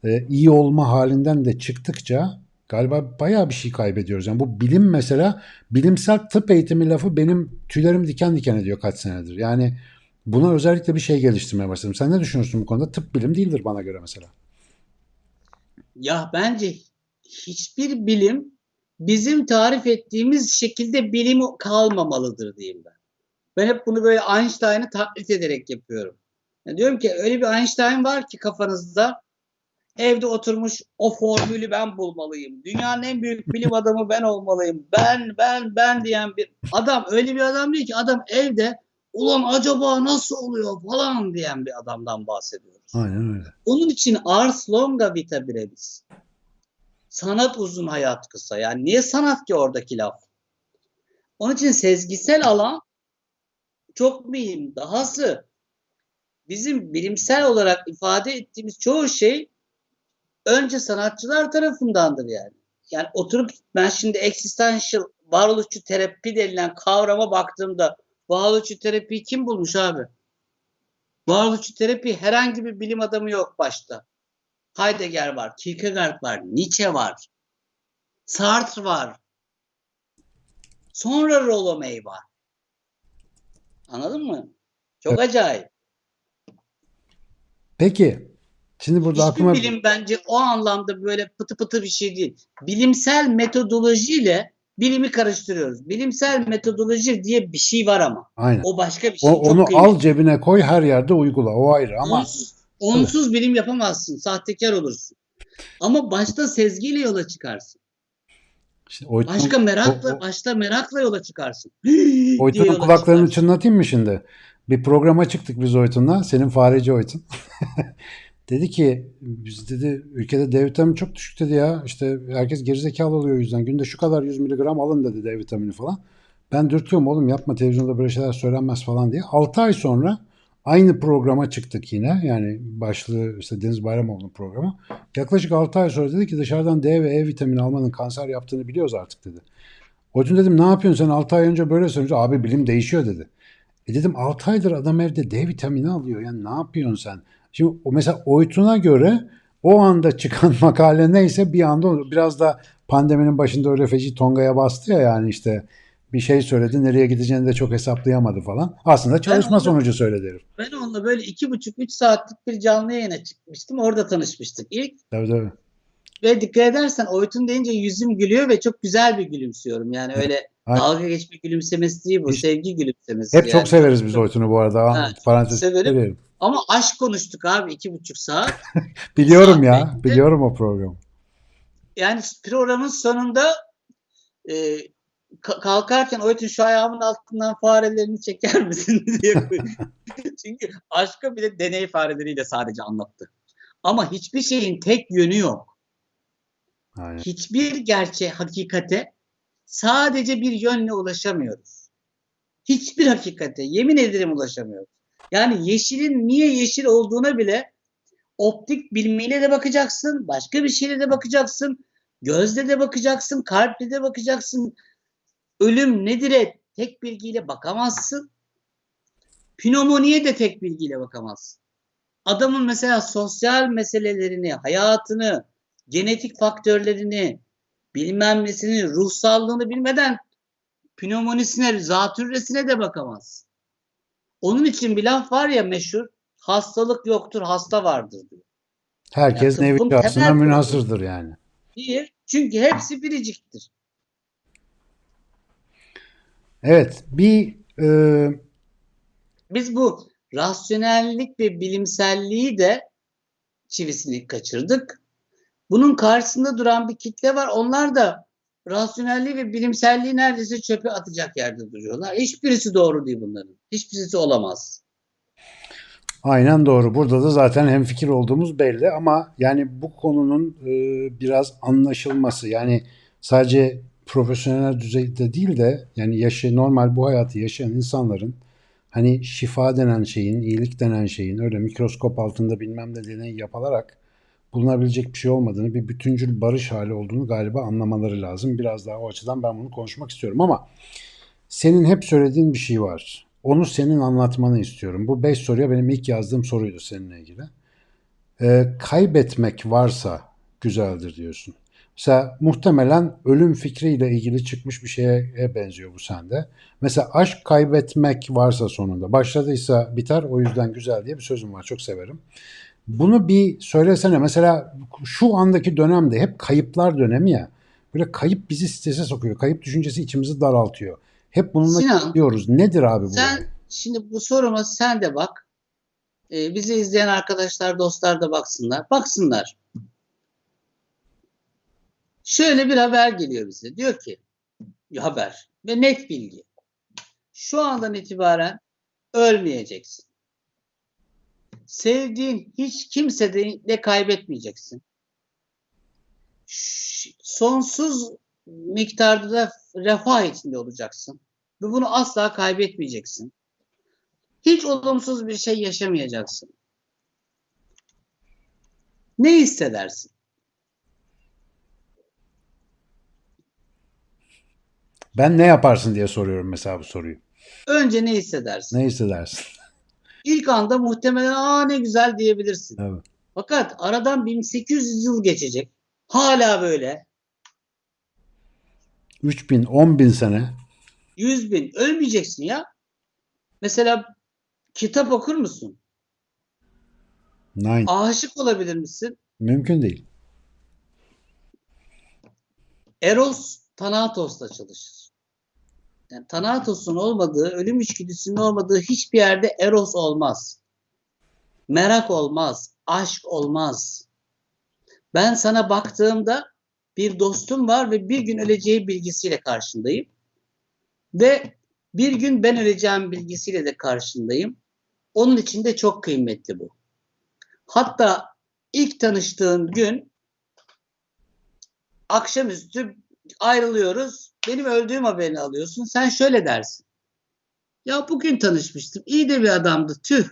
[SPEAKER 1] e, iyi olma halinden de çıktıkça galiba bayağı bir şey kaybediyoruz. Yani bu bilim mesela bilimsel tıp eğitimi lafı benim tüylerim diken diken ediyor kaç senedir. Yani buna özellikle bir şey geliştirmeye başladım. Sen ne düşünüyorsun bu konuda? Tıp bilim değildir bana göre mesela.
[SPEAKER 2] ya bence hiçbir bilim bizim tarif ettiğimiz şekilde bilim kalmamalıdır diyeyim ben. Ben hep bunu böyle Einstein'ı taklit ederek yapıyorum. Yani diyorum ki öyle bir Einstein var ki kafanızda evde oturmuş o formülü ben bulmalıyım. Dünyanın en büyük bilim adamı ben olmalıyım. Ben ben ben diyen bir adam öyle bir adam değil ki adam evde ulan acaba nasıl oluyor falan diyen bir adamdan bahsediyoruz.
[SPEAKER 1] Aynen öyle.
[SPEAKER 2] Onun için ars longa vita brevis. Sanat uzun hayat kısa. Yani niye sanat ki oradaki laf? Onun için sezgisel alan çok mühim. Dahası bizim bilimsel olarak ifade ettiğimiz çoğu şey önce sanatçılar tarafındandır yani. Yani oturup ben şimdi existential varoluşçu terapi denilen kavrama baktığımda varoluşçu terapiyi kim bulmuş abi? Varoluşçu terapi herhangi bir bilim adamı yok başta. Heidegger var, Kierkegaard var, Nietzsche var, Sartre var. Sonra Rollo May var. Anladın mı? Çok
[SPEAKER 1] Evet.
[SPEAKER 2] acayip.
[SPEAKER 1] Peki. Şimdi burada
[SPEAKER 2] Hiçbir
[SPEAKER 1] aklıma
[SPEAKER 2] bilim bence o anlamda böyle pıtı pıtı bir şey değil. Bilimsel metodolojiyle bilimi karıştırıyoruz. Bilimsel metodoloji diye bir şey var ama.
[SPEAKER 1] aynen.
[SPEAKER 2] O başka bir şey.
[SPEAKER 1] O,
[SPEAKER 2] çok
[SPEAKER 1] onu
[SPEAKER 2] kıymetli.
[SPEAKER 1] al cebine koy her yerde uygula. O ayrı ama
[SPEAKER 2] Onsuz, onsuz bilim yapamazsın. Sahtekar olursun. Ama başta sezgiyle yola çıkarsın.
[SPEAKER 1] İşte Oytun-
[SPEAKER 2] Başka merakla,
[SPEAKER 1] o- o-
[SPEAKER 2] başta merakla yola çıkarsın. (gasps)
[SPEAKER 1] Oytun'un kulaklarını
[SPEAKER 2] çıkarsın.
[SPEAKER 1] çınlatayım mı şimdi? Bir programa çıktık biz Oytun'la. Senin fareci Oytun. (laughs) dedi ki biz dedi ülkede D vitamini çok düşük dedi ya. İşte herkes gerizekalı oluyor o yüzden. Günde şu kadar 100 miligram alın dedi D vitamini falan. Ben dürtüyorum oğlum yapma televizyonda böyle şeyler söylenmez falan diye. 6 ay sonra aynı programa çıktık yine. Yani başlığı işte Deniz Bayramoğlu'nun programı. Yaklaşık 6 ay sonra dedi ki dışarıdan D ve E vitamini almanın kanser yaptığını biliyoruz artık dedi. Hocam dedim ne yapıyorsun sen 6 ay önce böyle söyleyince abi bilim değişiyor dedi. E dedim 6 aydır adam evde D vitamini alıyor. Yani ne yapıyorsun sen? Şimdi o mesela Oytun'a göre o anda çıkan (laughs) makale neyse bir anda olur. Biraz da pandeminin başında öyle feci tongaya bastı ya yani işte bir şey söyledi nereye gideceğini de çok hesaplayamadı falan. Aslında çalışma
[SPEAKER 2] onu-
[SPEAKER 1] sonucu söyledi herif.
[SPEAKER 2] Ben onunla böyle iki buçuk, üç saatlik bir canlı yayına çıkmıştım. Orada tanışmıştık ilk.
[SPEAKER 1] Tabii tabii.
[SPEAKER 2] Ve dikkat edersen Oytun deyince yüzüm gülüyor ve çok güzel bir gülümsüyorum. Yani öyle
[SPEAKER 1] Aynen.
[SPEAKER 2] dalga geçme gülümsemesi değil bu.
[SPEAKER 1] Hiç-
[SPEAKER 2] Sevgi gülümsemesi.
[SPEAKER 1] Hep
[SPEAKER 2] yani.
[SPEAKER 1] çok severiz biz Oytun'u bu arada.
[SPEAKER 2] Ha,
[SPEAKER 1] Parantez
[SPEAKER 2] severim.
[SPEAKER 1] söyleyelim.
[SPEAKER 2] Ama aşk konuştuk abi iki buçuk saat. (laughs)
[SPEAKER 1] Biliyorum
[SPEAKER 2] Saat
[SPEAKER 1] ya.
[SPEAKER 2] bekle.
[SPEAKER 1] Biliyorum o programı.
[SPEAKER 2] Yani programın sonunda e, ka- kalkarken Oytun şu ayağımın altından farelerini çeker misin (laughs) diye (laughs) Çünkü aşkı bile deney fareleriyle sadece anlattı. Ama hiçbir şeyin tek yönü yok.
[SPEAKER 1] Aynen.
[SPEAKER 2] hiçbir gerçeğe, hakikate sadece bir yönle ulaşamıyoruz. Hiçbir hakikate, yemin ederim ulaşamıyoruz. Yani yeşilin niye yeşil olduğuna bile optik bilmiyle de bakacaksın, başka bir şeyle de bakacaksın, gözle de bakacaksın, kalple de bakacaksın. Ölüm nedir'e tek bilgiyle bakamazsın. Pneumoniye de tek bilgiyle bakamazsın. Adamın mesela sosyal meselelerini, hayatını, genetik faktörlerini, bilmem nesini, ruhsallığını bilmeden pneumonisine, zatürresine de bakamaz. Onun için bir laf var ya meşhur, hastalık yoktur, hasta vardır diyor.
[SPEAKER 1] Herkes
[SPEAKER 2] Ya
[SPEAKER 1] nevi şahsına münhasırdır yani.
[SPEAKER 2] Bir, çünkü hepsi biriciktir.
[SPEAKER 1] Evet. Bir e,
[SPEAKER 2] Biz bu rasyonellik ve bilimselliği de çivisini kaçırdık. Bunun karşısında duran bir kitle var. Onlar da rasyonelliği ve bilimselliği neredeyse çöpe atacak yerde duruyorlar. Hiçbirisi doğru değil bunların. Hiçbirisi olamaz.
[SPEAKER 1] Aynen doğru. Burada da zaten hemfikir olduğumuz belli ama yani bu konunun e, biraz anlaşılması yani sadece profesyonel düzeyde değil de yani yaşı normal bu hayatı yaşayan insanların hani şifa denen şeyin, iyilik denen şeyin öyle mikroskop altında bilmem ne deney yapılarak bulunabilecek bir şey olmadığını, bir bütüncül barış hali olduğunu galiba anlamaları lazım. Biraz daha o açıdan ben bunu konuşmak istiyorum ama senin hep söylediğin bir şey var. Onu senin anlatmanı istiyorum. Bu beş soruya benim ilk yazdığım soruydu seninle ilgili. Ee, kaybetmek varsa güzeldir diyorsun. Mesela muhtemelen ölüm fikriyle ilgili çıkmış bir şeye benziyor bu sende. Mesela aşk kaybetmek varsa sonunda. Başladıysa biter o yüzden güzel diye bir sözüm var. Çok severim. Bunu bir söylesene. Mesela şu andaki dönemde hep kayıplar dönemi ya. Böyle kayıp bizi strese sokuyor. Kayıp düşüncesi içimizi daraltıyor. Hep bununla
[SPEAKER 2] Sinan,
[SPEAKER 1] gidiyoruz. Nedir abi bu?
[SPEAKER 2] Sen şimdi bu soruma sen de bak. Ee, bizi izleyen arkadaşlar, dostlar da baksınlar. Baksınlar. Şöyle bir haber geliyor bize. Diyor ki haber ve net bilgi. Şu andan itibaren ölmeyeceksin. Sevdiğin hiç kimse de kaybetmeyeceksin. Sonsuz miktarda da refah içinde olacaksın. Ve bunu asla kaybetmeyeceksin. Hiç olumsuz bir şey yaşamayacaksın. Ne hissedersin?
[SPEAKER 1] Ben ne yaparsın diye soruyorum mesela bu soruyu.
[SPEAKER 2] Önce ne hissedersin?
[SPEAKER 1] Ne hissedersin? (laughs)
[SPEAKER 2] İlk anda muhtemelen aa ne güzel diyebilirsin.
[SPEAKER 1] Evet.
[SPEAKER 2] Fakat aradan 1800 yıl geçecek. Hala böyle.
[SPEAKER 1] 3000, 10 bin sene.
[SPEAKER 2] 100 bin. Ölmeyeceksin ya. Mesela kitap okur musun?
[SPEAKER 1] Nine.
[SPEAKER 2] Aşık olabilir misin?
[SPEAKER 1] Mümkün değil.
[SPEAKER 2] Eros Thanatos'la çalışır. Yani Thanatos'un olmadığı, ölüm içgüdüsünün olmadığı hiçbir yerde Eros olmaz. Merak olmaz, aşk olmaz. Ben sana baktığımda bir dostum var ve bir gün öleceği bilgisiyle karşındayım. Ve bir gün ben öleceğim bilgisiyle de karşındayım. Onun için de çok kıymetli bu. Hatta ilk tanıştığın gün akşamüstü ayrılıyoruz. Benim öldüğüm haberini alıyorsun. Sen şöyle dersin. Ya bugün tanışmıştım. İyi de bir adamdı. Tüh.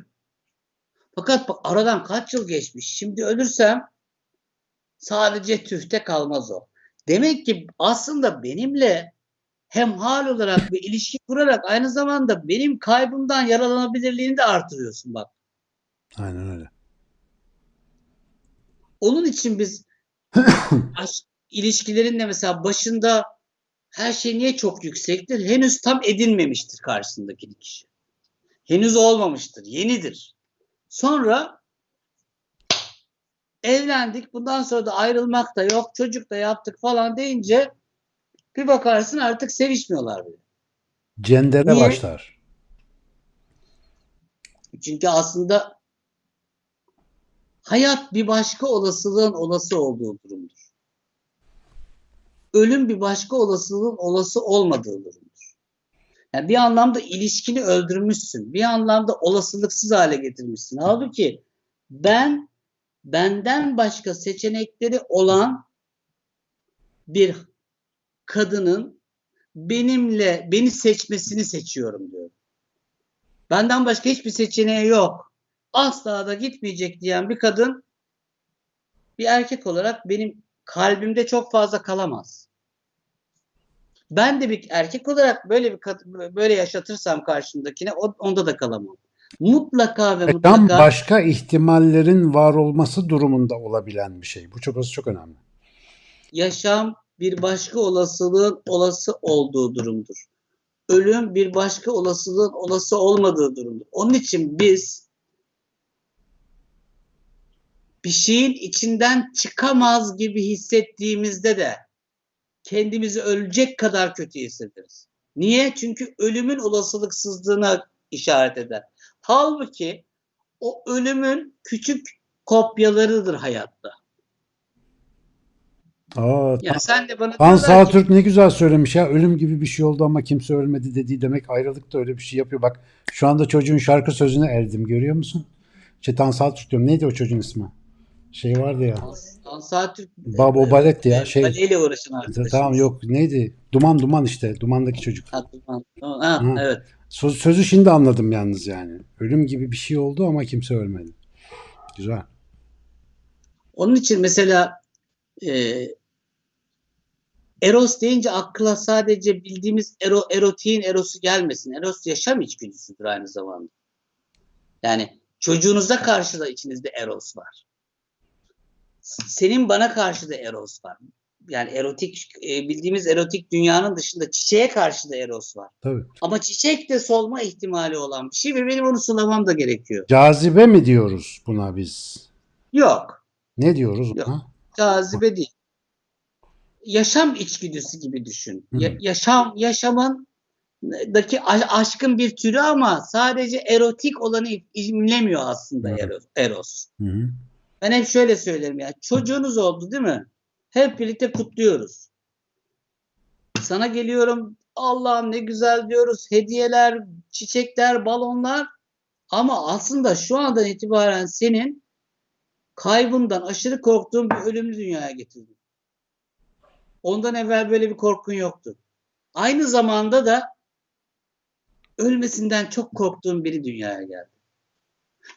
[SPEAKER 2] Fakat bak aradan kaç yıl geçmiş. Şimdi ölürsem sadece tühte kalmaz o. Demek ki aslında benimle hemhal olarak bir ilişki kurarak aynı zamanda benim kaybımdan yaralanabilirliğini de artırıyorsun bak.
[SPEAKER 1] Aynen öyle.
[SPEAKER 2] Onun için biz (coughs) aşk ilişkilerin de mesela başında her şey niye çok yüksektir? Henüz tam edinmemiştir karşısındaki kişi. Henüz olmamıştır, yenidir. Sonra evlendik, bundan sonra da ayrılmak da yok, çocuk da yaptık falan deyince bir bakarsın artık sevişmiyorlar bile.
[SPEAKER 1] Cendere
[SPEAKER 2] Niye?
[SPEAKER 1] başlar.
[SPEAKER 2] Çünkü aslında hayat bir başka olasılığın olası olduğu durumdur. Ölüm bir başka olasılığın olası olmadığı durumdur. Yani bir anlamda ilişkini öldürmüşsün. Bir anlamda olasılıksız hale getirmişsin. Halbuki ben benden başka seçenekleri olan bir kadının benimle beni seçmesini seçiyorum diyor. Benden başka hiçbir seçeneği yok. Asla da gitmeyecek diyen bir kadın bir erkek olarak benim kalbimde çok fazla kalamaz. Ben de bir erkek olarak böyle bir böyle yaşatırsam karşımdakine onda da kalamam. Mutlaka ve
[SPEAKER 1] E, Tam
[SPEAKER 2] mutlaka
[SPEAKER 1] başka ihtimallerin var olması durumunda olabilen bir şey. Bu çok çok önemli.
[SPEAKER 2] yaşam bir başka olasılığın olası olduğu durumdur. Ölüm bir başka olasılığın olası olmadığı durumdur. Onun için biz bir şeyin içinden çıkamaz gibi hissettiğimizde de kendimizi ölecek kadar kötü hissederiz. Niye? Çünkü ölümün olasılıksızlığına işaret eder. Halbuki o ölümün küçük kopyalarıdır hayatta.
[SPEAKER 1] Aa,
[SPEAKER 2] Yani sen de bana
[SPEAKER 1] Han
[SPEAKER 2] diyorlar ki-
[SPEAKER 1] Sağtürk ne güzel söylemiş ya. Ölüm gibi bir şey oldu ama kimse ölmedi dediği demek ayrılık da öyle bir şey yapıyor. Bak şu anda çocuğun şarkı sözüne erdim görüyor musun? Şey Han Sağtürk diyorum. Neydi o çocuğun ismi? Şey vardı ya.
[SPEAKER 2] Ansar Türk
[SPEAKER 1] Babo Baletti ya. Şey,
[SPEAKER 2] Baleyle uğraşan arkadaşımız.
[SPEAKER 1] tamam yok neydi? Duman Duman işte. Dumandaki çocuk.
[SPEAKER 2] Ha, tamam. Ha,
[SPEAKER 1] Hı.
[SPEAKER 2] evet.
[SPEAKER 1] Söz, sözü şimdi anladım yalnız yani. Ölüm gibi bir şey oldu ama kimse ölmedi. Güzel.
[SPEAKER 2] Onun için mesela e, Eros deyince akla sadece bildiğimiz ero, erotiğin erosu gelmesin. Eros yaşam içgüdüsüdür aynı zamanda. Yani çocuğunuza karşı da içinizde eros var. Senin bana karşı da eros var. Yani erotik e, bildiğimiz erotik dünyanın dışında çiçeğe karşı da eros var.
[SPEAKER 1] Tabii.
[SPEAKER 2] Ama çiçek de solma ihtimali olan bir şey ve benim onu sulamam da gerekiyor.
[SPEAKER 1] Cazibe mi diyoruz buna biz?
[SPEAKER 2] Yok.
[SPEAKER 1] Ne diyoruz
[SPEAKER 2] Yok.
[SPEAKER 1] ona?
[SPEAKER 2] Cazibe değil. Yaşam içgüdüsü gibi düşün.
[SPEAKER 1] Hı.
[SPEAKER 2] Ya- yaşam yaşamın daki aşkın bir türü ama sadece erotik olanı imlemiyor aslında
[SPEAKER 1] Evet.
[SPEAKER 2] Eros. Eros.
[SPEAKER 1] Hı hı.
[SPEAKER 2] Ben hep şöyle söylerim ya. Çocuğunuz oldu değil mi? Hep birlikte kutluyoruz. Sana geliyorum. Allah'ım ne güzel diyoruz. Hediyeler, çiçekler, balonlar. Ama aslında şu andan itibaren senin kaybından aşırı korktuğun bir ölümlü dünyaya getirdim. Ondan evvel böyle bir korkun yoktu. Aynı zamanda da ölmesinden çok korktuğun biri dünyaya geldi.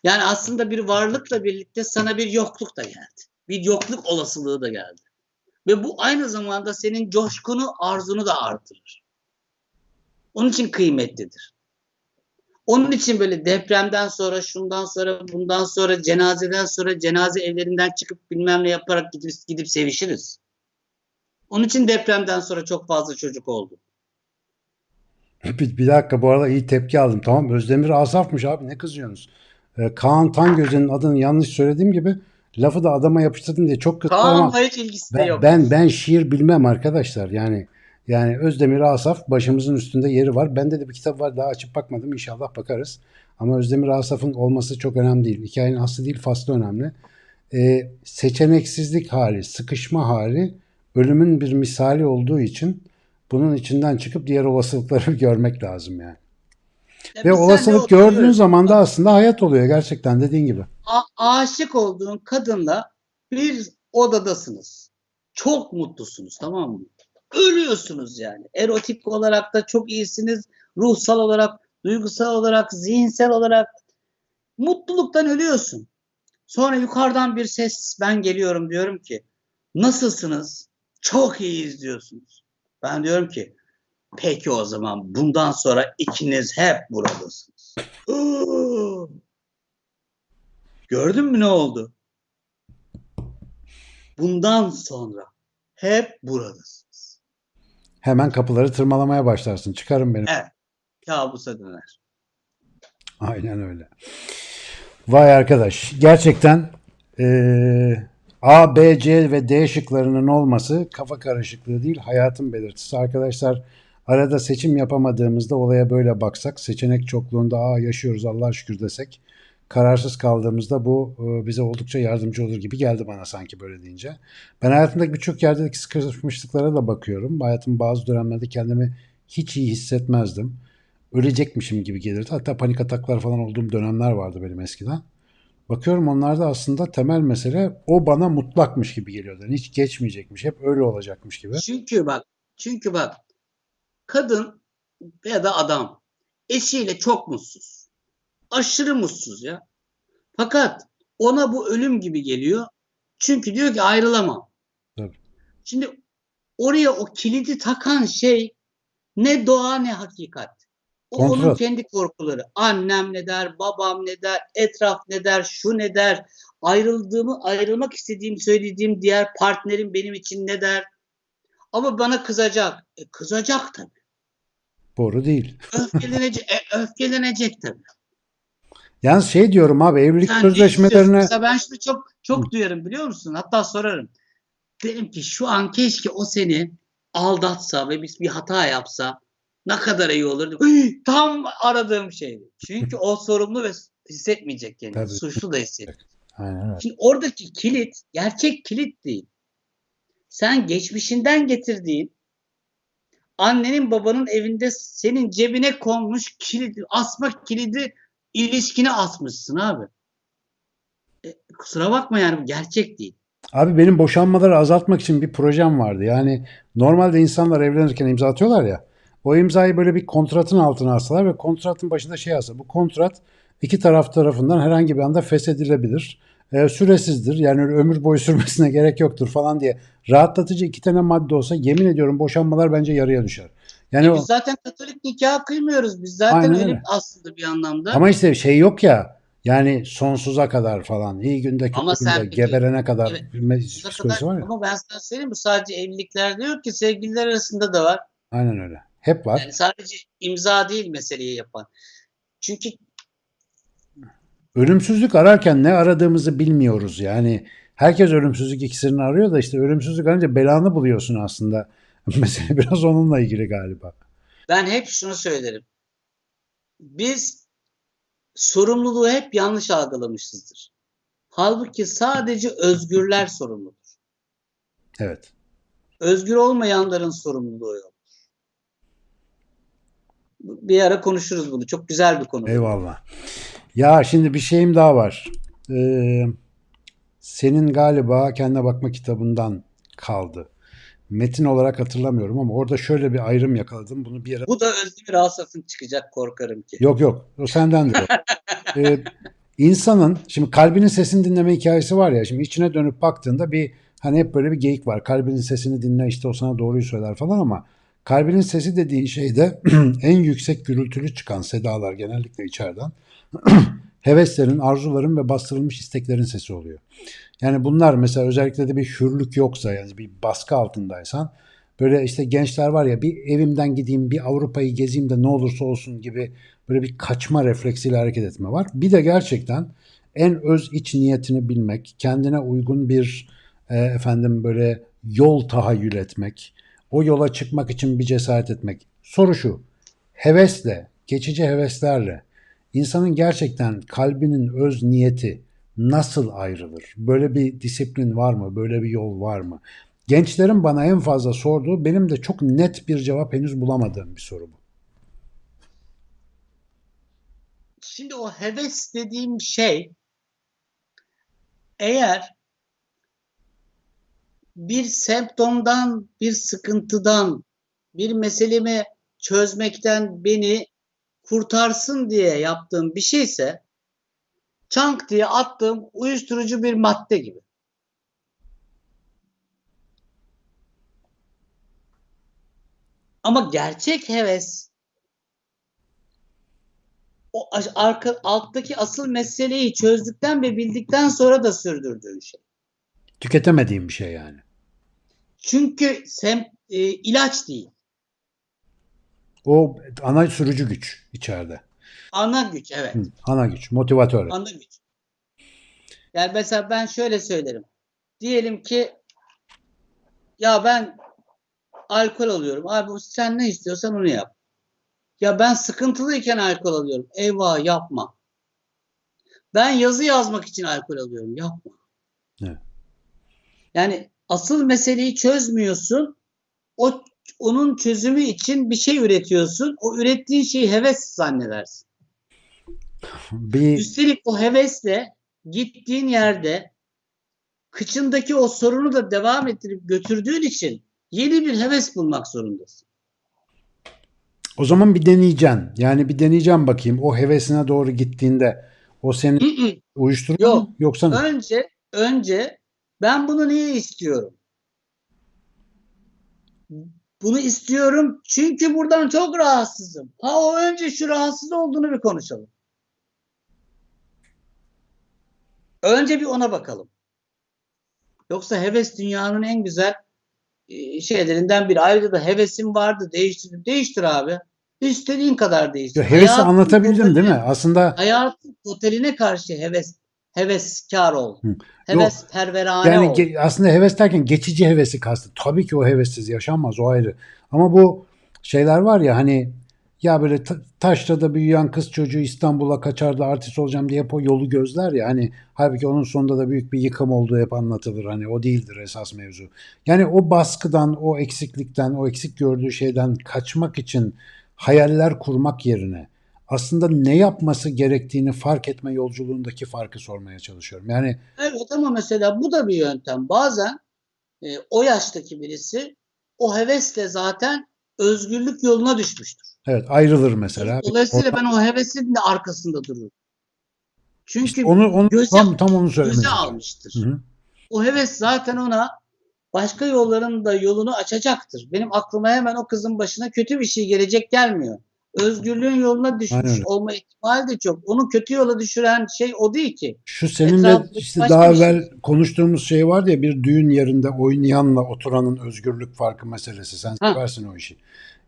[SPEAKER 2] Yani aslında bir varlıkla birlikte sana bir yokluk da geldi. Bir yokluk olasılığı da geldi. Ve bu aynı zamanda senin coşkunu, arzunu da artırır. Onun için kıymetlidir. Onun için böyle depremden sonra, şundan sonra, bundan sonra, cenazeden sonra, cenaze evlerinden çıkıp bilmem ne yaparak gidip, gidip sevişiriz. Onun için depremden sonra çok fazla çocuk oldu.
[SPEAKER 1] Bir, bir dakika bu arada iyi tepki aldım. Tamam Özdemir Asaf'mış abi ne kızıyorsunuz? Ee, Kaan Tangöz'ün adını yanlış söylediğim gibi lafı da adama yapıştırdım diye çok ama
[SPEAKER 2] Kaan'la hiç ilgisi de
[SPEAKER 1] ben,
[SPEAKER 2] yok.
[SPEAKER 1] ben ben şiir bilmem arkadaşlar. Yani yani Özdemir Asaf başımızın üstünde yeri var. Bende de bir kitap var daha açıp bakmadım. İnşallah bakarız. Ama Özdemir Asaf'ın olması çok önemli değil. Hikayenin aslı değil faslı önemli. Ee, seçeneksizlik hali, sıkışma hali ölümün bir misali olduğu için bunun içinden çıkıp diğer olasılıkları (laughs) görmek lazım yani.
[SPEAKER 2] Ya
[SPEAKER 1] Ve olasılık gördüğün zaman da aslında hayat oluyor gerçekten dediğin gibi.
[SPEAKER 2] A- aşık olduğun kadınla bir odadasınız. Çok mutlusunuz tamam mı? Ölüyorsunuz yani. Erotik olarak da çok iyisiniz. Ruhsal olarak, duygusal olarak, zihinsel olarak mutluluktan ölüyorsun. Sonra yukarıdan bir ses ben geliyorum diyorum ki nasılsınız? Çok iyiyiz diyorsunuz. Ben diyorum ki peki o zaman bundan sonra ikiniz hep buradasınız. (gasps) Gördün mü ne oldu? Bundan sonra hep buradasınız.
[SPEAKER 1] Hemen kapıları tırmalamaya başlarsın. Çıkarın beni.
[SPEAKER 2] Evet. Kabusa döner.
[SPEAKER 1] Aynen öyle. Vay arkadaş. Gerçekten eee, A, B, C ve D şıklarının olması kafa karışıklığı değil hayatın belirtisi. Arkadaşlar arada seçim yapamadığımızda olaya böyle baksak, seçenek çokluğunda A yaşıyoruz Allah'a şükür desek, kararsız kaldığımızda bu e, bize oldukça yardımcı olur gibi geldi bana sanki böyle deyince. Ben hayatımdaki birçok yerdeki sıkışmışlıklara da bakıyorum. Hayatımın bazı dönemlerde kendimi hiç iyi hissetmezdim. Ölecekmişim gibi gelirdi. Hatta panik ataklar falan olduğum dönemler vardı benim eskiden. Bakıyorum onlarda aslında temel mesele o bana mutlakmış gibi geliyordu. Yani hiç geçmeyecekmiş. Hep öyle olacakmış gibi.
[SPEAKER 2] Çünkü bak, çünkü bak kadın ya da adam eşiyle çok mutsuz. Aşırı mutsuz ya. Fakat ona bu ölüm gibi geliyor. Çünkü diyor ki ayrılamam.
[SPEAKER 1] Tabii.
[SPEAKER 2] Şimdi oraya o kilidi takan şey ne doğa ne hakikat. O onun
[SPEAKER 1] Kontrat.
[SPEAKER 2] kendi korkuları. Annem ne der, babam ne der, etraf ne der, şu ne der, ayrıldığımı, ayrılmak istediğimi söylediğim diğer partnerim benim için ne der. Ama bana kızacak. E, kızacak tabii.
[SPEAKER 1] Doğru değil.
[SPEAKER 2] Öfkelenecek, e, öfkelenecek tabii.
[SPEAKER 1] Yalnız şey diyorum abi evlilik
[SPEAKER 2] Sen
[SPEAKER 1] sözleşmelerine
[SPEAKER 2] ben şunu çok çok duyarım biliyor musun? Hatta sorarım. Derim ki şu an keşke o seni aldatsa ve biz bir hata yapsa ne kadar iyi olur. Hıy, Tam aradığım şeydi. Çünkü o sorumlu ve hissetmeyecek kendini.
[SPEAKER 1] Tabii.
[SPEAKER 2] Suçlu da hissetmeyecek.
[SPEAKER 1] Aynen öyle.
[SPEAKER 2] Şimdi oradaki kilit gerçek kilit değil. Sen geçmişinden getirdiğin annenin babanın evinde senin cebine konmuş kilidi, asma kilidi ilişkine asmışsın abi. E, kusura bakma yani bu gerçek değil.
[SPEAKER 1] Abi benim boşanmaları azaltmak için bir projem vardı. Yani normalde insanlar evlenirken imza atıyorlar ya. O imzayı böyle bir kontratın altına alsalar ve kontratın başında şey yazsa. Bu kontrat iki taraf tarafından herhangi bir anda feshedilebilir. E, süresizdir. Yani ömür boyu (laughs) sürmesine gerek yoktur falan diye rahatlatıcı iki tane madde olsa yemin ediyorum boşanmalar bence yarıya düşer. Yani
[SPEAKER 2] E,
[SPEAKER 1] o,
[SPEAKER 2] biz zaten Katolik nikahı kıymıyoruz. Biz zaten
[SPEAKER 1] Aynen
[SPEAKER 2] öyle
[SPEAKER 1] öyle.
[SPEAKER 2] aslında bir anlamda.
[SPEAKER 1] ama işte şey yok ya yani sonsuza kadar falan iyi günde kötü
[SPEAKER 2] Ama sen
[SPEAKER 1] günde
[SPEAKER 2] peki-
[SPEAKER 1] geberene kadar
[SPEAKER 2] Evet,
[SPEAKER 1] psikolojisi
[SPEAKER 2] kadar-
[SPEAKER 1] var ya.
[SPEAKER 2] Ama ben sana söyleyeyim bu sadece evliliklerde yok ki sevgililer arasında da var.
[SPEAKER 1] Aynen öyle. Hep var.
[SPEAKER 2] Yani sadece imza değil meseleyi yapan. Çünkü
[SPEAKER 1] Ölümsüzlük ararken ne aradığımızı bilmiyoruz yani. Herkes ölümsüzlük iksirini arıyor da işte ölümsüzlük arayınca belanı buluyorsun aslında. (laughs) Mesele biraz onunla ilgili galiba.
[SPEAKER 2] ben hep şunu söylerim. Biz sorumluluğu hep yanlış algılamışızdır. Halbuki sadece özgürler sorumludur.
[SPEAKER 1] Evet.
[SPEAKER 2] Özgür olmayanların sorumluluğu yok. Bir ara konuşuruz bunu. Çok güzel bir konu.
[SPEAKER 1] Eyvallah. Ya şimdi bir şeyim daha var. Ee, senin galiba kendine bakma kitabından kaldı. Metin olarak hatırlamıyorum ama orada şöyle bir ayrım yakaladım. Bunu bir yere
[SPEAKER 2] Bu da Özdemir Asaf'ın çıkacak korkarım ki.
[SPEAKER 1] Yok yok. O sendendir o. (laughs) Ee, insanın şimdi kalbinin sesini dinleme hikayesi var ya. Şimdi içine dönüp baktığında bir hani hep böyle bir geyik var. Kalbinin sesini dinle işte o sana doğruyu söyler falan ama Kalbinin sesi dediğin şeyde (clears throat) en yüksek gürültülü çıkan sedalar genellikle içeriden (clears throat) heveslerin, arzuların ve bastırılmış isteklerin sesi oluyor. Yani bunlar mesela özellikle de bir hürlük yoksa yani bir baskı altındaysan böyle işte gençler var ya bir evimden gideyim bir Avrupa'yı gezeyim de ne olursa olsun gibi böyle bir kaçma refleksiyle hareket etme var. Bir de gerçekten en öz iç niyetini bilmek, kendine uygun bir e, efendim böyle yol tahayyül etmek, o yola çıkmak için bir cesaret etmek. Soru şu, hevesle, geçici heveslerle insanın gerçekten kalbinin öz niyeti nasıl ayrılır? Böyle bir disiplin var mı? Böyle bir yol var mı? Gençlerin bana en fazla sorduğu, benim de çok net bir cevap henüz bulamadığım bir soru bu.
[SPEAKER 2] Şimdi o heves dediğim şey eğer bir semptomdan, bir sıkıntıdan, bir meselemi çözmekten beni kurtarsın diye yaptığım bir şeyse çank diye attığım uyuşturucu bir madde gibi. Ama gerçek heves o arka, alttaki asıl meseleyi çözdükten ve bildikten sonra da sürdürdüğün şey.
[SPEAKER 1] Tüketemediğim bir şey yani.
[SPEAKER 2] Çünkü sem, e, ilaç değil.
[SPEAKER 1] O ana sürücü güç içeride.
[SPEAKER 2] Ana güç evet.
[SPEAKER 1] Hı, ana güç, motivatör.
[SPEAKER 2] Ana güç. Yani mesela ben şöyle söylerim. Diyelim ki ya ben alkol alıyorum. Abi sen ne istiyorsan onu yap. Ya ben sıkıntılıyken alkol alıyorum. Eyvah yapma. Ben yazı yazmak için alkol alıyorum. Yapma.
[SPEAKER 1] Evet.
[SPEAKER 2] Yani asıl meseleyi çözmüyorsun. O onun çözümü için bir şey üretiyorsun. O ürettiğin şeyi heves zannedersin. (laughs)
[SPEAKER 1] Bir
[SPEAKER 2] Üstelik o hevesle gittiğin yerde kıçındaki o sorunu da devam ettirip götürdüğün için yeni bir heves bulmak zorundasın.
[SPEAKER 1] o zaman bir deneyeceksin. Yani bir deneyeceğim bakayım. O hevesine doğru gittiğinde o seni uyuşturuyor
[SPEAKER 2] Yok.
[SPEAKER 1] mu? Yoksa?
[SPEAKER 2] Önce önce ben bunu niye istiyorum? Bunu istiyorum çünkü buradan çok rahatsızım. Ha o önce şu rahatsız olduğunu bir konuşalım. Önce bir ona bakalım. Yoksa heves dünyanın en güzel e, şeylerinden biri. Ayrıca da hevesim vardı değiştir. Değiştir abi. İstediğin kadar değiştir.
[SPEAKER 1] Ya hevesi
[SPEAKER 2] Hayatın
[SPEAKER 1] anlatabildim değil mi? Aslında
[SPEAKER 2] Hayatın totaline karşı heves heveskar ol.
[SPEAKER 1] Hı.
[SPEAKER 2] Heves perverane
[SPEAKER 1] yani
[SPEAKER 2] ol.
[SPEAKER 1] ge- aslında heves derken geçici hevesi kastı. Tabii ki o hevessiz yaşanmaz o ayrı. Ama bu şeyler var ya hani ya böyle ta- taşrada büyüyen kız çocuğu İstanbul'a kaçar da artist olacağım diye hep o yolu gözler ya hani halbuki onun sonunda da büyük bir yıkım olduğu hep anlatılır hani o değildir esas mevzu. Yani o baskıdan, o eksiklikten, o eksik gördüğü şeyden kaçmak için hayaller kurmak yerine aslında ne yapması gerektiğini fark etme yolculuğundaki farkı sormaya çalışıyorum. Yani
[SPEAKER 2] Evet ama mesela bu da bir yöntem. Bazen e, o yaştaki birisi o hevesle zaten özgürlük yoluna düşmüştür.
[SPEAKER 1] evet ayrılır mesela.
[SPEAKER 2] Dolayısıyla ben o hevesin de arkasında dururum. Çünkü
[SPEAKER 1] İşte onu, onu
[SPEAKER 2] göze-
[SPEAKER 1] tam, tam onu
[SPEAKER 2] göze almıştır.
[SPEAKER 1] Hı hı.
[SPEAKER 2] O heves zaten ona başka yolların da yolunu açacaktır. Benim aklıma hemen o kızın başına kötü bir şey gelecek gelmiyor. Özgürlüğün yoluna düşmüş
[SPEAKER 1] Aynen
[SPEAKER 2] olma ihtimali de çok. Onu kötü yola düşüren şey o değil ki.
[SPEAKER 1] Şu seninle işte daha
[SPEAKER 2] şey.
[SPEAKER 1] evvel konuştuğumuz şey vardı ya bir düğün yerinde oynayanla oturanın özgürlük farkı meselesi. Sen
[SPEAKER 2] Ha.
[SPEAKER 1] seversin o işi.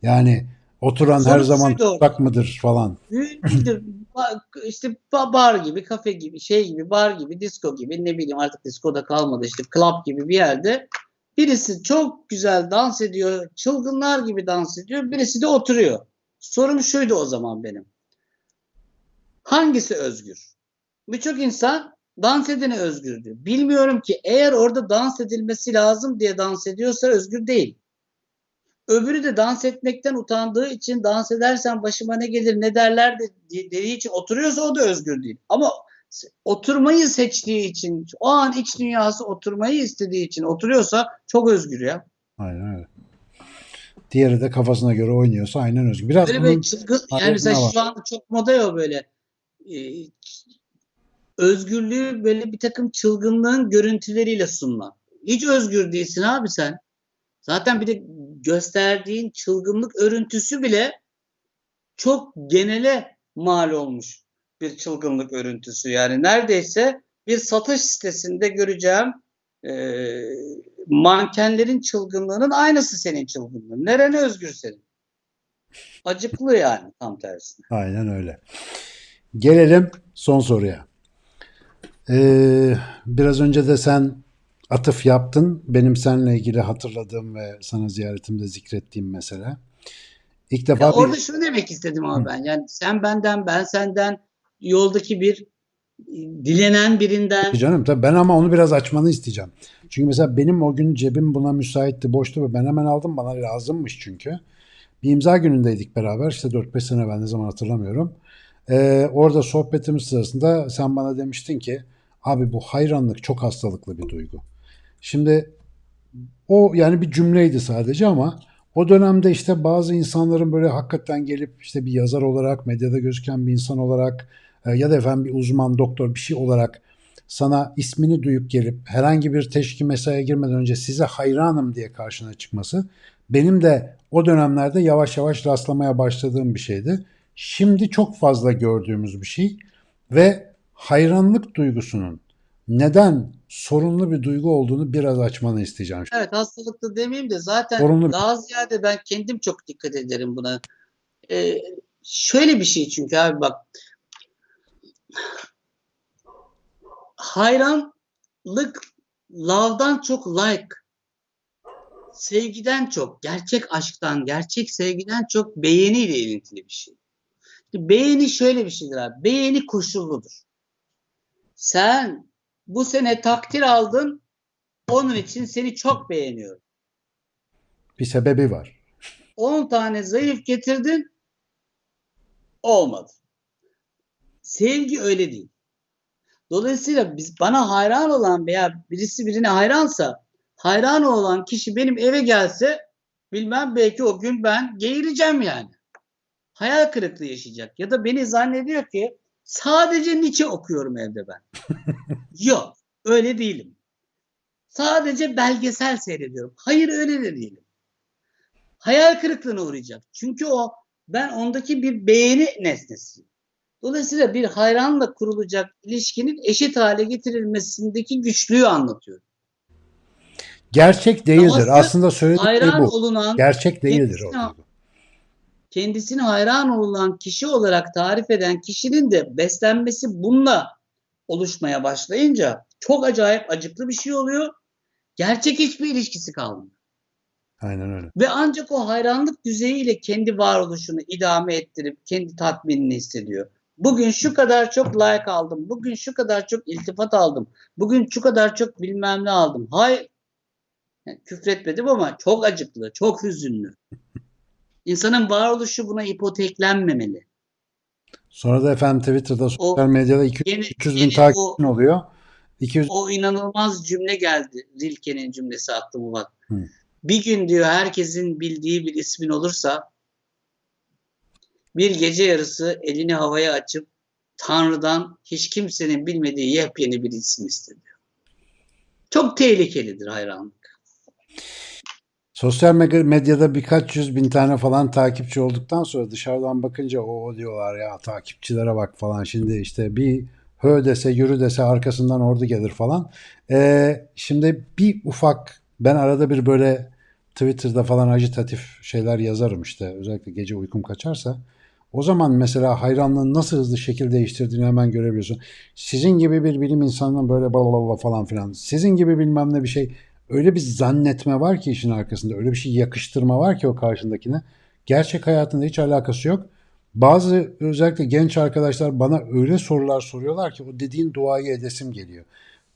[SPEAKER 1] Yani oturan her
[SPEAKER 2] Sonuç
[SPEAKER 1] zaman
[SPEAKER 2] şuydu orada.
[SPEAKER 1] tutsak mıdır falan.
[SPEAKER 2] Düğün değildir. (clears throat) Ba- işte ba- bar gibi, kafe gibi, şey gibi, bar gibi, disco gibi ne bileyim artık discoda kalmadı işte club gibi bir yerde birisi çok güzel dans ediyor, çılgınlar gibi dans ediyor, birisi de oturuyor. Sorum şuydu o zaman benim. Hangisi özgür? Birçok insan dans edene özgür diyor. Bilmiyorum ki eğer orada dans edilmesi lazım diye dans ediyorsa özgür değil. Öbürü de dans etmekten utandığı için dans edersen başıma ne gelir ne derler de dediği için oturuyorsa o da özgür değil. Ama oturmayı seçtiği için o an iç dünyası oturmayı istediği için oturuyorsa çok özgür ya.
[SPEAKER 1] Aynen öyle. Diğeri de kafasına göre oynuyorsa aynen özgür. Biraz
[SPEAKER 2] Böyle bir çılgın yani mesela
[SPEAKER 1] var.
[SPEAKER 2] şu anda çok moda ya böyle e, özgürlüğü böyle bir takım çılgınlığın görüntüleriyle sunma. Hiç özgür değilsin abi sen. Zaten bir de gösterdiğin çılgınlık örüntüsü bile çok genele mal olmuş bir çılgınlık örüntüsü. Yani neredeyse bir satış sitesinde göreceğim e, mankenlerin çılgınlığının aynısı senin çılgınlığın. Nerene özgür senin? Acıklı yani tam tersine.
[SPEAKER 1] Aynen öyle. Gelelim son soruya. Ee, biraz önce de sen atıf yaptın. Benim seninle ilgili hatırladığım ve sana ziyaretimde zikrettiğim mesele. İlk defa
[SPEAKER 2] Ya
[SPEAKER 1] bir-
[SPEAKER 2] orada şunu demek istedim ama ben. Yani sen benden, ben senden yoldaki bir e, dilenen birinden
[SPEAKER 1] Canım tabii ben ama onu biraz açmanı isteyeceğim. Çünkü mesela benim o gün cebim buna müsaitti, boştu ve ben hemen aldım. Bana lazımmış çünkü. Bir imza günündeydik beraber. İşte 4-5 sene ben ne zaman hatırlamıyorum. Ee, orada sohbetimiz sırasında sen bana demiştin ki abi bu hayranlık çok hastalıklı bir duygu. Şimdi o yani bir cümleydi sadece ama o dönemde işte bazı insanların böyle hakikaten gelip işte bir yazar olarak, medyada gözüken bir insan olarak e, ya da efendim bir uzman, doktor bir şey olarak sana ismini duyup gelip herhangi bir teşki mesaiye girmeden önce size hayranım diye karşına çıkması benim de o dönemlerde yavaş yavaş rastlamaya başladığım bir şeydi. Şimdi çok fazla gördüğümüz bir şey ve hayranlık duygusunun neden sorunlu bir duygu olduğunu biraz açmanı isteyeceğim.
[SPEAKER 2] Evet hastalıklı demeyeyim de zaten
[SPEAKER 1] Sorunlu
[SPEAKER 2] daha ziyade ben kendim çok dikkat ederim buna. Ee, şöyle bir şey çünkü abi bak hayranlık love'dan çok like sevgiden çok gerçek aşktan gerçek sevgiden çok beğeniyle ilintili bir şey. Beğeni şöyle bir şeydir abi. Beğeni koşulludur. Sen bu sene takdir aldın onun için seni çok beğeniyorum.
[SPEAKER 1] Bir sebebi var.
[SPEAKER 2] 10 tane zayıf getirdin olmadı. Sevgi öyle değil. Dolayısıyla biz bana hayran olan veya birisi birine hayransa hayran olan kişi benim eve gelse bilmem belki o gün ben geğireceğim yani. Hayal kırıklığı yaşayacak. Ya da beni zannediyor ki sadece Nietzsche okuyorum evde ben. (laughs) Yok öyle değilim. Sadece belgesel seyrediyorum. Hayır öyle de değilim hayal kırıklığına uğrayacak. Çünkü o ben ondaki bir beğeni nesnesiyim. Dolayısıyla bir hayranla kurulacak ilişkinin eşit hale getirilmesindeki güçlüğü anlatıyorum.
[SPEAKER 1] Gerçek değildir.
[SPEAKER 2] Dahası
[SPEAKER 1] Aslında söylediği
[SPEAKER 2] Hayran
[SPEAKER 1] bu.
[SPEAKER 2] olunan,
[SPEAKER 1] Gerçek değildir o
[SPEAKER 2] kendisine-
[SPEAKER 1] duygu.
[SPEAKER 2] kendisini hayran olunan kişi olarak tarif eden kişinin de beslenmesi bununla oluşmaya başlayınca çok acayip acıklı bir şey oluyor. Gerçek hiçbir ilişkisi kalmıyor.
[SPEAKER 1] Aynen öyle.
[SPEAKER 2] Ve ancak o hayranlık düzeyiyle kendi varoluşunu idame ettirip kendi tatminini hissediyor. Bugün şu kadar çok like aldım. Bugün şu kadar çok iltifat aldım. Bugün şu kadar çok bilmem ne aldım. Hayır. Yani küfretmedim ama çok acıklı, çok hüzünlü. İnsanın varoluşu buna ipoteklenmemeli.
[SPEAKER 1] Sonra da efendim Twitter'da, sosyal medyada 200,
[SPEAKER 2] Yeni,
[SPEAKER 1] 300 bin
[SPEAKER 2] yeni
[SPEAKER 1] takipçin oluyor. 200
[SPEAKER 2] o inanılmaz cümle geldi. Rilke'nin cümlesi aklıma bak.
[SPEAKER 1] Hı.
[SPEAKER 2] Bir gün diyor herkesin bildiği bir ismin olursa bir gece yarısı elini havaya açıp Tanrı'dan hiç kimsenin bilmediği yepyeni bir isim istedi. Çok tehlikelidir hayranlık.
[SPEAKER 1] Sosyal me- medyada birkaç yüz bin tane falan takipçi olduktan sonra dışarıdan bakınca o diyorlar ya takipçilere bak falan şimdi işte bir hö dese yürü dese arkasından ordu gelir falan. Ee, şimdi bir ufak ben arada bir böyle Twitter'da falan ajitatif şeyler yazarım işte özellikle gece uykum kaçarsa. O zaman mesela hayranlığın nasıl hızlı şekil değiştirdiğini hemen görebiliyorsun. Sizin gibi bir bilim insanının böyle bla falan filan. Sizin gibi bilmem ne bir şey öyle bir zannetme var ki işin arkasında. Öyle bir şey yakıştırma var ki o karşındakine. Gerçek hayatında hiç alakası yok. Bazı özellikle genç arkadaşlar bana öyle sorular soruyorlar ki o dediğin duayı edesim geliyor.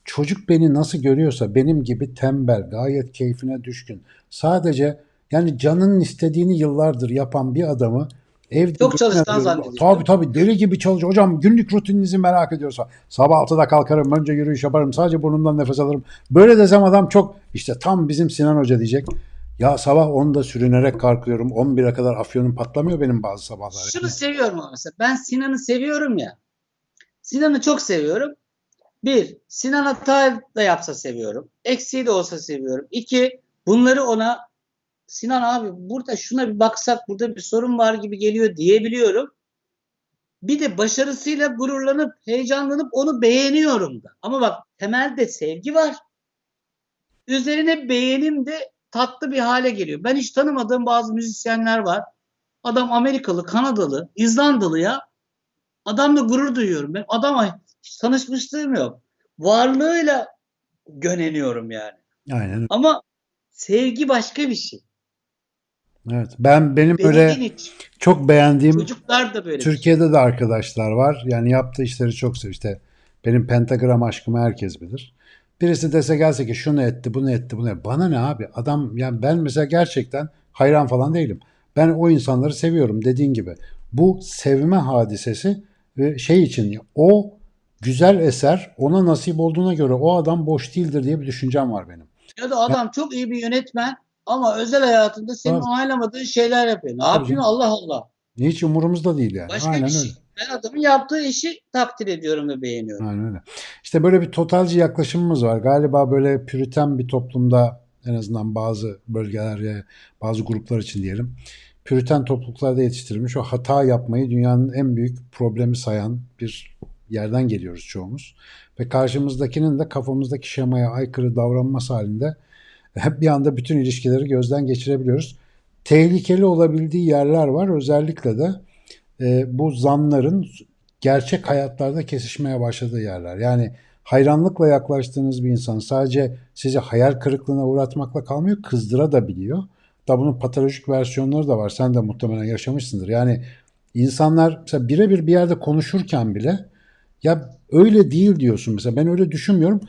[SPEAKER 1] Çocuk beni nasıl görüyorsa benim gibi tembel, gayet keyfine düşkün. Sadece yani canının istediğini yıllardır yapan bir adamı evde
[SPEAKER 2] Çok çalışkan
[SPEAKER 1] görüyorum.
[SPEAKER 2] zannediyor.
[SPEAKER 1] Tabii tabii deli gibi çalışıyor. Hocam günlük rutininizi merak ediyorsa sabah 6'da kalkarım önce yürüyüş yaparım sadece burnumdan nefes alırım. Böyle desem adam çok işte tam bizim Sinan Hoca diyecek. Ya sabah 10'da sürünerek kalkıyorum 11'e kadar afyonum patlamıyor benim bazı sabahlar.
[SPEAKER 2] Şunu seviyorum ama mesela ben Sinan'ı seviyorum ya. Sinan'ı çok seviyorum. Bir, Sinan hata da yapsa seviyorum. Eksiği de olsa seviyorum. İki, bunları ona Sinan abi burada şuna bir baksak burada bir sorun var gibi geliyor diyebiliyorum. Bir de başarısıyla gururlanıp heyecanlanıp onu beğeniyorum da. Ama bak temelde sevgi var. Üzerine beğenim de tatlı bir hale geliyor. Ben hiç tanımadığım bazı müzisyenler var. Adam Amerikalı, Kanadalı, İzlandalı ya. Adamla gurur duyuyorum. Ben adama hiç tanışmışlığım yok. Varlığıyla göneniyorum yani.
[SPEAKER 1] Aynen.
[SPEAKER 2] Ama sevgi başka bir şey.
[SPEAKER 1] Evet. Ben benim
[SPEAKER 2] Benim
[SPEAKER 1] öyle çok beğendiğim
[SPEAKER 2] Çocuklar da böyle.
[SPEAKER 1] Türkiye'de de arkadaşlar var. Yani yaptığı işleri çok seviyor. İşte benim pentagram aşkımı herkes bilir. Birisi dese gelse ki şunu etti, bunu etti, bunu etti. Bana ne abi? Adam yani ben mesela gerçekten hayran falan değilim. Ben o insanları seviyorum dediğin gibi. Bu sevme hadisesi ve şey için o güzel eser ona nasip olduğuna göre o adam boş değildir diye bir düşüncem var benim.
[SPEAKER 2] Ya da adam çok iyi bir yönetmen ama özel hayatında senin
[SPEAKER 1] Tabii.
[SPEAKER 2] onaylamadığın şeyler yapıyor. Ne
[SPEAKER 1] Tabii
[SPEAKER 2] yapıyorsun
[SPEAKER 1] canım.
[SPEAKER 2] Allah Allah.
[SPEAKER 1] Hiç umurumuzda değil yani.
[SPEAKER 2] Başka
[SPEAKER 1] Aynen
[SPEAKER 2] bir şey.
[SPEAKER 1] öyle.
[SPEAKER 2] Ben adamın yaptığı işi takdir ediyorum ve beğeniyorum.
[SPEAKER 1] Aynen öyle. İşte böyle bir totalci yaklaşımımız var. Galiba böyle püriten bir toplumda en azından bazı bölgelerde, bazı gruplar için diyelim. Püriten topluluklarda yetiştirilmiş o hata yapmayı dünyanın en büyük problemi sayan bir yerden geliyoruz çoğumuz. Ve karşımızdakinin de kafamızdaki şemaya aykırı davranması halinde hep bir anda bütün ilişkileri gözden geçirebiliyoruz. Tehlikeli olabildiği yerler var. Özellikle de e, bu zanların gerçek hayatlarda kesişmeye başladığı yerler. Yani hayranlıkla yaklaştığınız bir insan sadece sizi hayal kırıklığına uğratmakla kalmıyor, kızdıra da biliyor. Da bunun patolojik versiyonları da var. Sen de muhtemelen yaşamışsındır. Yani insanlar mesela birebir bir yerde konuşurken bile ya öyle değil diyorsun mesela ben öyle düşünmüyorum.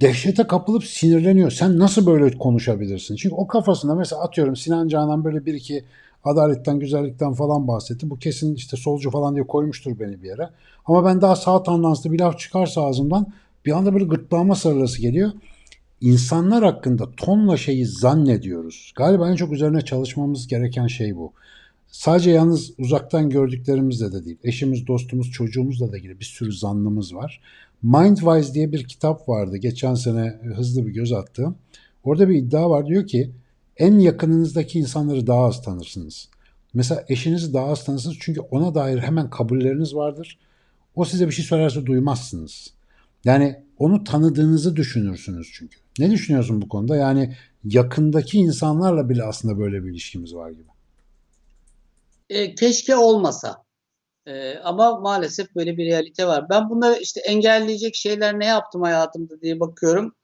[SPEAKER 1] Dehşete kapılıp sinirleniyor. Sen nasıl böyle konuşabilirsin? Çünkü o kafasında mesela atıyorum Sinan Canan böyle bir iki adaletten, güzellikten falan bahsetti. Bu kesin işte solcu falan diye koymuştur beni bir yere. Ama ben daha sağ tandanslı bir laf çıkarsa ağzımdan bir anda böyle gırtlağıma sarılası geliyor. İnsanlar hakkında tonla şeyi zannediyoruz. Galiba en çok üzerine çalışmamız gereken şey bu. Sadece yalnız uzaktan gördüklerimizle de değil. Eşimiz, dostumuz, çocuğumuzla da ilgili bir sürü zannımız var. Mindwise diye bir kitap vardı. Geçen sene hızlı bir göz attığım. Orada bir iddia var. Diyor ki en yakınınızdaki insanları daha az tanırsınız. Mesela eşinizi daha az tanırsınız çünkü ona dair hemen kabulleriniz vardır. O size bir şey söylerse duymazsınız. Yani onu tanıdığınızı düşünürsünüz çünkü. Ne düşünüyorsun bu konuda? Yani yakındaki insanlarla bile aslında böyle bir ilişkimiz var gibi.
[SPEAKER 2] E, keşke olmasa. E, ama maalesef böyle bir realite var. Ben bunları işte engelleyecek şeyler ne yaptım hayatımda diye bakıyorum.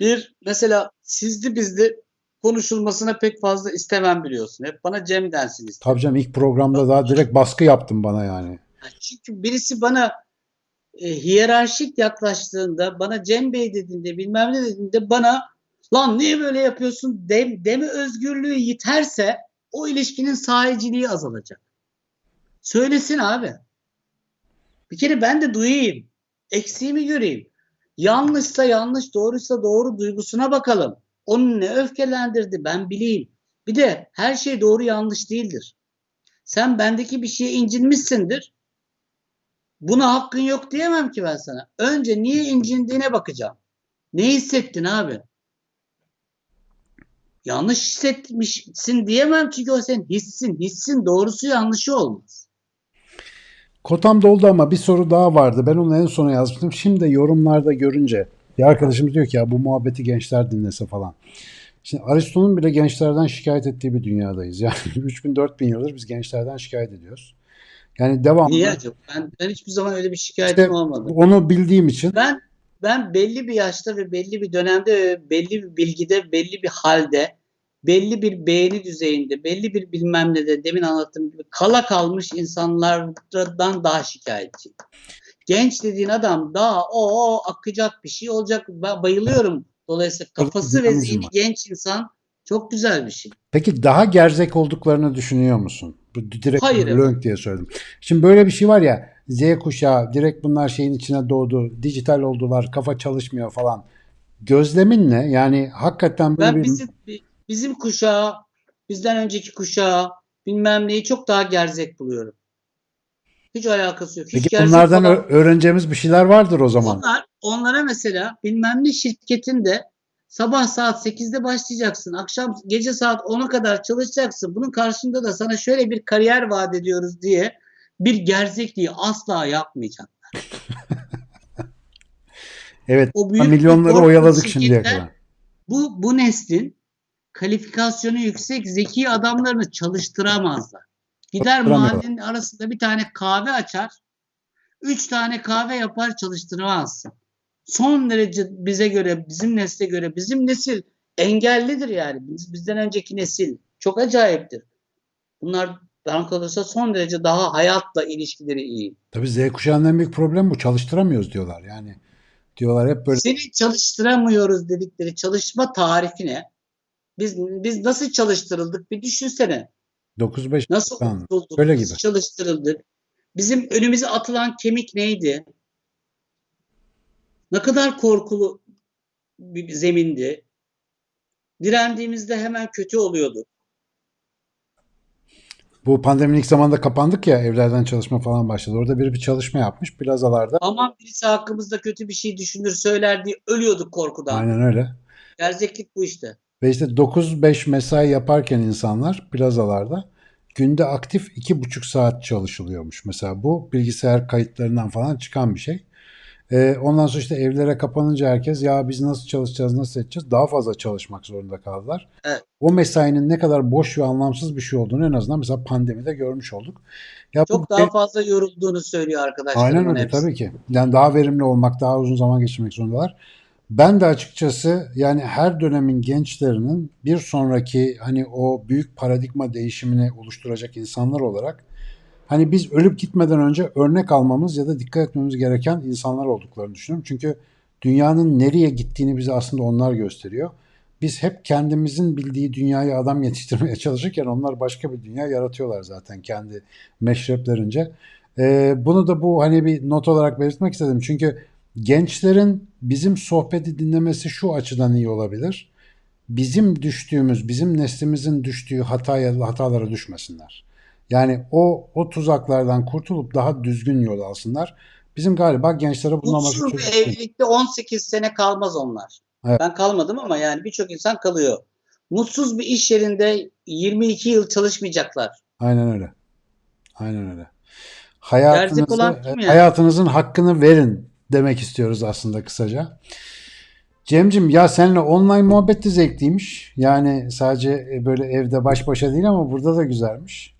[SPEAKER 2] Bir, mesela sizli bizli konuşulmasına pek fazla istemem biliyorsun. Hep bana Cem densin istedim.
[SPEAKER 1] Tabii canım ilk programda daha direkt baskı yaptım bana yani.
[SPEAKER 2] Çünkü birisi bana e, hiyerarşik yaklaştığında, bana Cem Bey dediğinde, bilmem ne dediğinde bana lan niye böyle yapıyorsun dem, deme özgürlüğü yiterse o ilişkinin sahiciliği azalacak. Söylesin abi. Bir kere ben de duyayım. Eksiğimi göreyim. Yanlışsa yanlış, doğruysa doğru duygusuna bakalım. Onu ne öfkelendirdi ben bileyim. Bir de her şey doğru yanlış değildir. Sen bendeki bir şeye incinmişsindir. Buna hakkın yok diyemem ki ben sana. Önce niye incindiğine bakacağım. Ne hissettin abi? Yanlış hissetmişsin diyemem çünkü o senin hissin. Hissin doğrusu yanlışı olmaz.
[SPEAKER 1] Kotam doldu ama bir soru daha vardı. Ben onu en sona yazmıştım. Şimdi yorumlarda görünce bir arkadaşımız diyor ki ya bu muhabbeti gençler dinlese falan. Şimdi Aristo'nun bile gençlerden şikayet ettiği bir dünyadayız. Yani (laughs) 3000-4000 yıldır biz gençlerden şikayet ediyoruz. Yani devamlı.
[SPEAKER 2] Niye acaba? Ben, ben hiçbir zaman öyle bir şikayetim
[SPEAKER 1] İşte
[SPEAKER 2] olmadı.
[SPEAKER 1] onu bildiğim için
[SPEAKER 2] Ben ben belli bir yaşta ve belli bir dönemde belli bir bilgide, belli bir halde, belli bir beğeni düzeyinde, belli bir bilmem ne de demin anlattığım gibi kala kalmış insanlardan daha şikayetçiyim. Genç dediğin adam daha o, akacak bir şey olacak. Ben bayılıyorum. Dolayısıyla kafası ve zihni genç insan çok güzel bir şey.
[SPEAKER 1] Peki daha gerzek olduklarını düşünüyor musun? Bu direkt
[SPEAKER 2] Hayır,
[SPEAKER 1] blönk diye söyledim. Şimdi böyle bir şey var ya Z kuşağı direkt bunlar şeyin içine doğdu. Dijital oldular. Kafa çalışmıyor falan. Gözlemin ne? Yani hakikaten böyle
[SPEAKER 2] Ben
[SPEAKER 1] bir
[SPEAKER 2] bizim bizim kuşağı, bizden önceki kuşağı bilmem neyi çok daha gerzek buluyorum. Hiç alakası yok. Hiç
[SPEAKER 1] Peki bunlardan
[SPEAKER 2] falan-
[SPEAKER 1] öğreneceğimiz bir şeyler vardır o zaman.
[SPEAKER 2] Onlar, onlara mesela bilmem ne şirketinde Sabah saat 8'de başlayacaksın. Akşam gece saat 10'a kadar çalışacaksın. Bunun karşında da sana şöyle bir kariyer vaat ediyoruz diye bir gerzekliği asla yapmayacak. (laughs)
[SPEAKER 1] Evet.
[SPEAKER 2] O büyük
[SPEAKER 1] Milyonları oyaladık şimdiye kadar.
[SPEAKER 2] Bu, bu neslin kalifikasyonu yüksek zeki adamlarını çalıştıramazlar. Gider mahallenin arasında bir tane kahve açar. Üç tane kahve yapar çalıştıramazsın. Son derece bize göre, bizim nesle göre, bizim nesil engellidir yani. Biz, bizden önceki nesil. Çok acayiptir. Bunlar bana kalırsa son derece daha hayatla ilişkileri iyi.
[SPEAKER 1] Tabii Z kuşağının en büyük problemi bu. Çalıştıramıyoruz diyorlar. Yani diyorlar hep böyle
[SPEAKER 2] Seni çalıştıramıyoruz dedikleri çalışma tarifi ne? Biz biz nasıl çalıştırıldık bir düşünsene.
[SPEAKER 1] 9-5
[SPEAKER 2] Nasıl
[SPEAKER 1] Tamam,
[SPEAKER 2] okutulduk,
[SPEAKER 1] öyle
[SPEAKER 2] nasıl
[SPEAKER 1] gibi.
[SPEAKER 2] çalıştırıldık? Bizim önümüze atılan kemik neydi? Ne kadar korkulu bir zemindi. Direndiğimizde hemen kötü oluyorduk.
[SPEAKER 1] Bu pandeminin ilk zamanında kapandık ya evlerden çalışma falan başladı. Orada biri bir çalışma yapmış plazalarda.
[SPEAKER 2] Aman birisi hakkımızda kötü bir şey düşünür söyler diye ölüyorduk korkudan.
[SPEAKER 1] Aynen öyle.
[SPEAKER 2] Gerzeklik bu işte.
[SPEAKER 1] Ve işte 9-5 mesai yaparken insanlar plazalarda günde aktif 2,5 saat çalışılıyormuş. Mesela bu bilgisayar kayıtlarından falan çıkan bir şey. Ee, ondan sonra işte evlere kapanınca herkes ya biz nasıl çalışacağız, nasıl edeceğiz? Daha fazla çalışmak zorunda kaldılar.
[SPEAKER 2] Evet.
[SPEAKER 1] O mesainin ne kadar boş ve anlamsız bir şey olduğunu en azından mesela pandemide görmüş olduk. Ya bu
[SPEAKER 2] Çok daha fazla yorulduğunu söylüyor arkadaşlarımın
[SPEAKER 1] Aynen öyle
[SPEAKER 2] hepsi.
[SPEAKER 1] tabii ki. Yani daha verimli olmak, daha uzun zaman geçirmek zorundalar. Ben de açıkçası yani her dönemin gençlerinin bir sonraki hani o büyük paradigma değişimini oluşturacak insanlar olarak hani biz ölüp gitmeden önce örnek almamız ya da dikkat etmemiz gereken insanlar olduklarını düşünüyorum. Çünkü dünyanın nereye gittiğini bize aslında onlar gösteriyor. Biz hep kendimizin bildiği dünyayı adam (laughs) yetiştirmeye çalışırken onlar başka bir dünya yaratıyorlar zaten kendi meşreplerince. Ee, bunu da bu hani bir not olarak belirtmek istedim. Çünkü gençlerin bizim sohbeti dinlemesi şu açıdan iyi olabilir. Bizim düştüğümüz, bizim neslimizin düştüğü hataya, hatalara düşmesinler. Yani o o tuzaklardan kurtulup daha düzgün yol alsınlar. Bizim galiba gençlere çözüm yok.
[SPEAKER 2] evlilikte 18 sene kalmaz onlar.
[SPEAKER 1] Evet.
[SPEAKER 2] Ben kalmadım ama yani birçok insan kalıyor. Mutsuz bir iş yerinde 22 yıl çalışmayacaklar.
[SPEAKER 1] Aynen öyle. Aynen öyle. Hayatınızı,
[SPEAKER 2] yani?
[SPEAKER 1] hayatınızın hakkını verin demek istiyoruz aslında kısaca. Cemcim ya seninle online muhabbet de zevkliymiş. Yani sadece e, böyle evde baş başa değil ama burada da güzelmiş.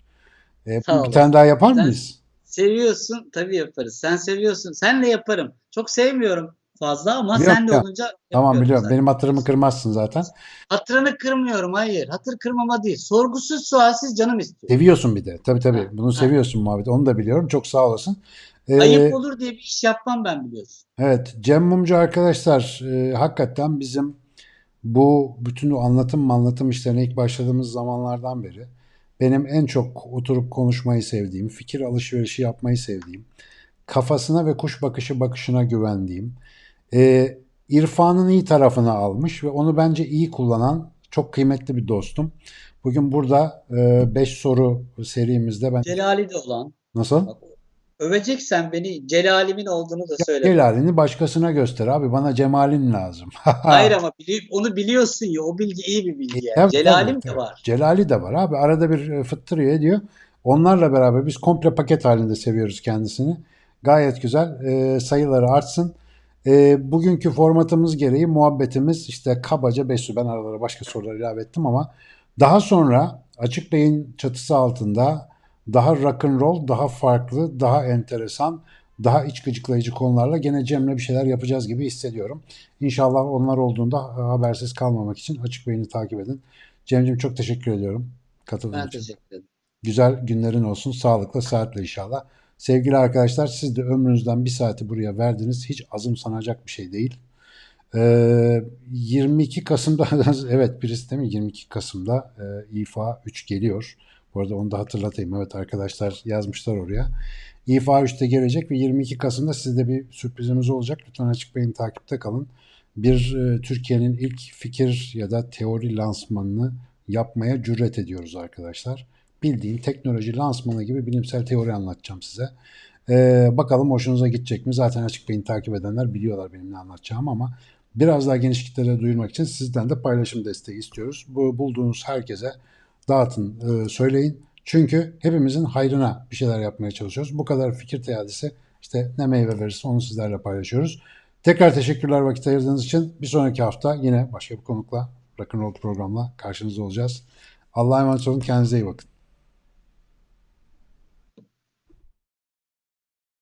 [SPEAKER 1] E,
[SPEAKER 2] Sağ
[SPEAKER 1] bir
[SPEAKER 2] olasın.
[SPEAKER 1] tane daha yapar
[SPEAKER 2] Sen-
[SPEAKER 1] mıyız?
[SPEAKER 2] Seviyorsun tabii yaparız. Sen seviyorsun. Senle yaparım. Çok sevmiyorum fazla ama
[SPEAKER 1] Yok
[SPEAKER 2] senle
[SPEAKER 1] ya.
[SPEAKER 2] olunca
[SPEAKER 1] Tamam biliyorum.
[SPEAKER 2] zaten.
[SPEAKER 1] Benim hatırımı kırmazsın zaten.
[SPEAKER 2] Hatırını kırmıyorum. Hayır. Hatır kırmama değil. Sorgusuz sualsiz canım istiyor.
[SPEAKER 1] Seviyorsun bir de. Tabii tabii.
[SPEAKER 2] Ha,
[SPEAKER 1] Bunu
[SPEAKER 2] ha.
[SPEAKER 1] seviyorsun muhabbeti. Onu da biliyorum. Çok sağ olasın. E,
[SPEAKER 2] Ayıp olur diye bir iş yapmam ben biliyorsun.
[SPEAKER 1] Evet, Cem Mumcu arkadaşlar e, hakikaten bizim bu bütün o anlatım anlatım işlerine ilk başladığımız zamanlardan beri benim en çok oturup konuşmayı sevdiğim, fikir alışverişi yapmayı sevdiğim, kafasına ve kuş bakışı bakışına güvendiğim, e, irfanın iyi tarafını almış ve onu bence iyi kullanan çok kıymetli bir dostum. Bugün burada 5 soru serimizde ben
[SPEAKER 2] Celali de olan.
[SPEAKER 1] nasıl?
[SPEAKER 2] Bak, öveceksen beni Celalimin olduğunu da söyle.
[SPEAKER 1] Celalini başkasına göster abi bana Cemal'in lazım. (laughs)
[SPEAKER 2] Hayır ama bili- onu biliyorsun ya. O bilgi iyi bir bilgi. yani.
[SPEAKER 1] Tabii,
[SPEAKER 2] Celalim
[SPEAKER 1] tabii,
[SPEAKER 2] de var.
[SPEAKER 1] Celali de var abi. Arada bir e, fıttırıyor ediyor. Onlarla beraber biz komple paket halinde seviyoruz kendisini. Gayet güzel. E, sayıları artsın. E, bugünkü formatımız gereği muhabbetimiz işte kabaca 5 Ben aralara başka sorular ilave ettim ama daha sonra Açık Bey'in çatısı altında daha rock and roll, daha farklı, daha enteresan, daha iç gıcıklayıcı konularla gene Cem'le bir şeyler yapacağız gibi hissediyorum. İnşallah onlar olduğunda e, habersiz kalmamak için Açık Bey'ini takip edin. Cem'ciğim çok teşekkür ediyorum katıldığın
[SPEAKER 2] Ben
[SPEAKER 1] için.
[SPEAKER 2] teşekkür ederim.
[SPEAKER 1] Güzel günlerin olsun. Sağlıkla, saatle inşallah. Sevgili arkadaşlar siz de ömrünüzden bir saati buraya verdiniz. Hiç azımsanacak bir şey değil. Ee, 22 Kasım'da (laughs) evet birisi değil mi? 22 Kasım'da e, İFA 3 geliyor. Bu arada onu da hatırlatayım. Evet arkadaşlar yazmışlar oraya. İFA 3'te gelecek ve 22 Kasım'da sizde bir sürprizimiz olacak. Lütfen Açık Bey'in takipte kalın. Bir e, Türkiye'nin ilk fikir ya da teori lansmanını yapmaya cüret ediyoruz arkadaşlar. Bildiğin teknoloji lansmanı gibi bilimsel teori anlatacağım size. Ee, bakalım hoşunuza gidecek mi? Zaten Açık Bey'in takip edenler biliyorlar benim ne anlatacağım ama biraz daha geniş kitlere duyurmak için sizden de paylaşım desteği istiyoruz. Bu bulduğunuz herkese dağıtın, e, söyleyin. Çünkü hepimizin hayrına bir şeyler yapmaya çalışıyoruz. Bu kadar fikir teadisi işte ne meyve verirse onu sizlerle paylaşıyoruz. Tekrar teşekkürler vakit ayırdığınız için. Bir sonraki hafta yine başka bir konukla, rock'n'roll programla karşınızda olacağız. Allah'a emanet olun. Kendinize iyi bakın.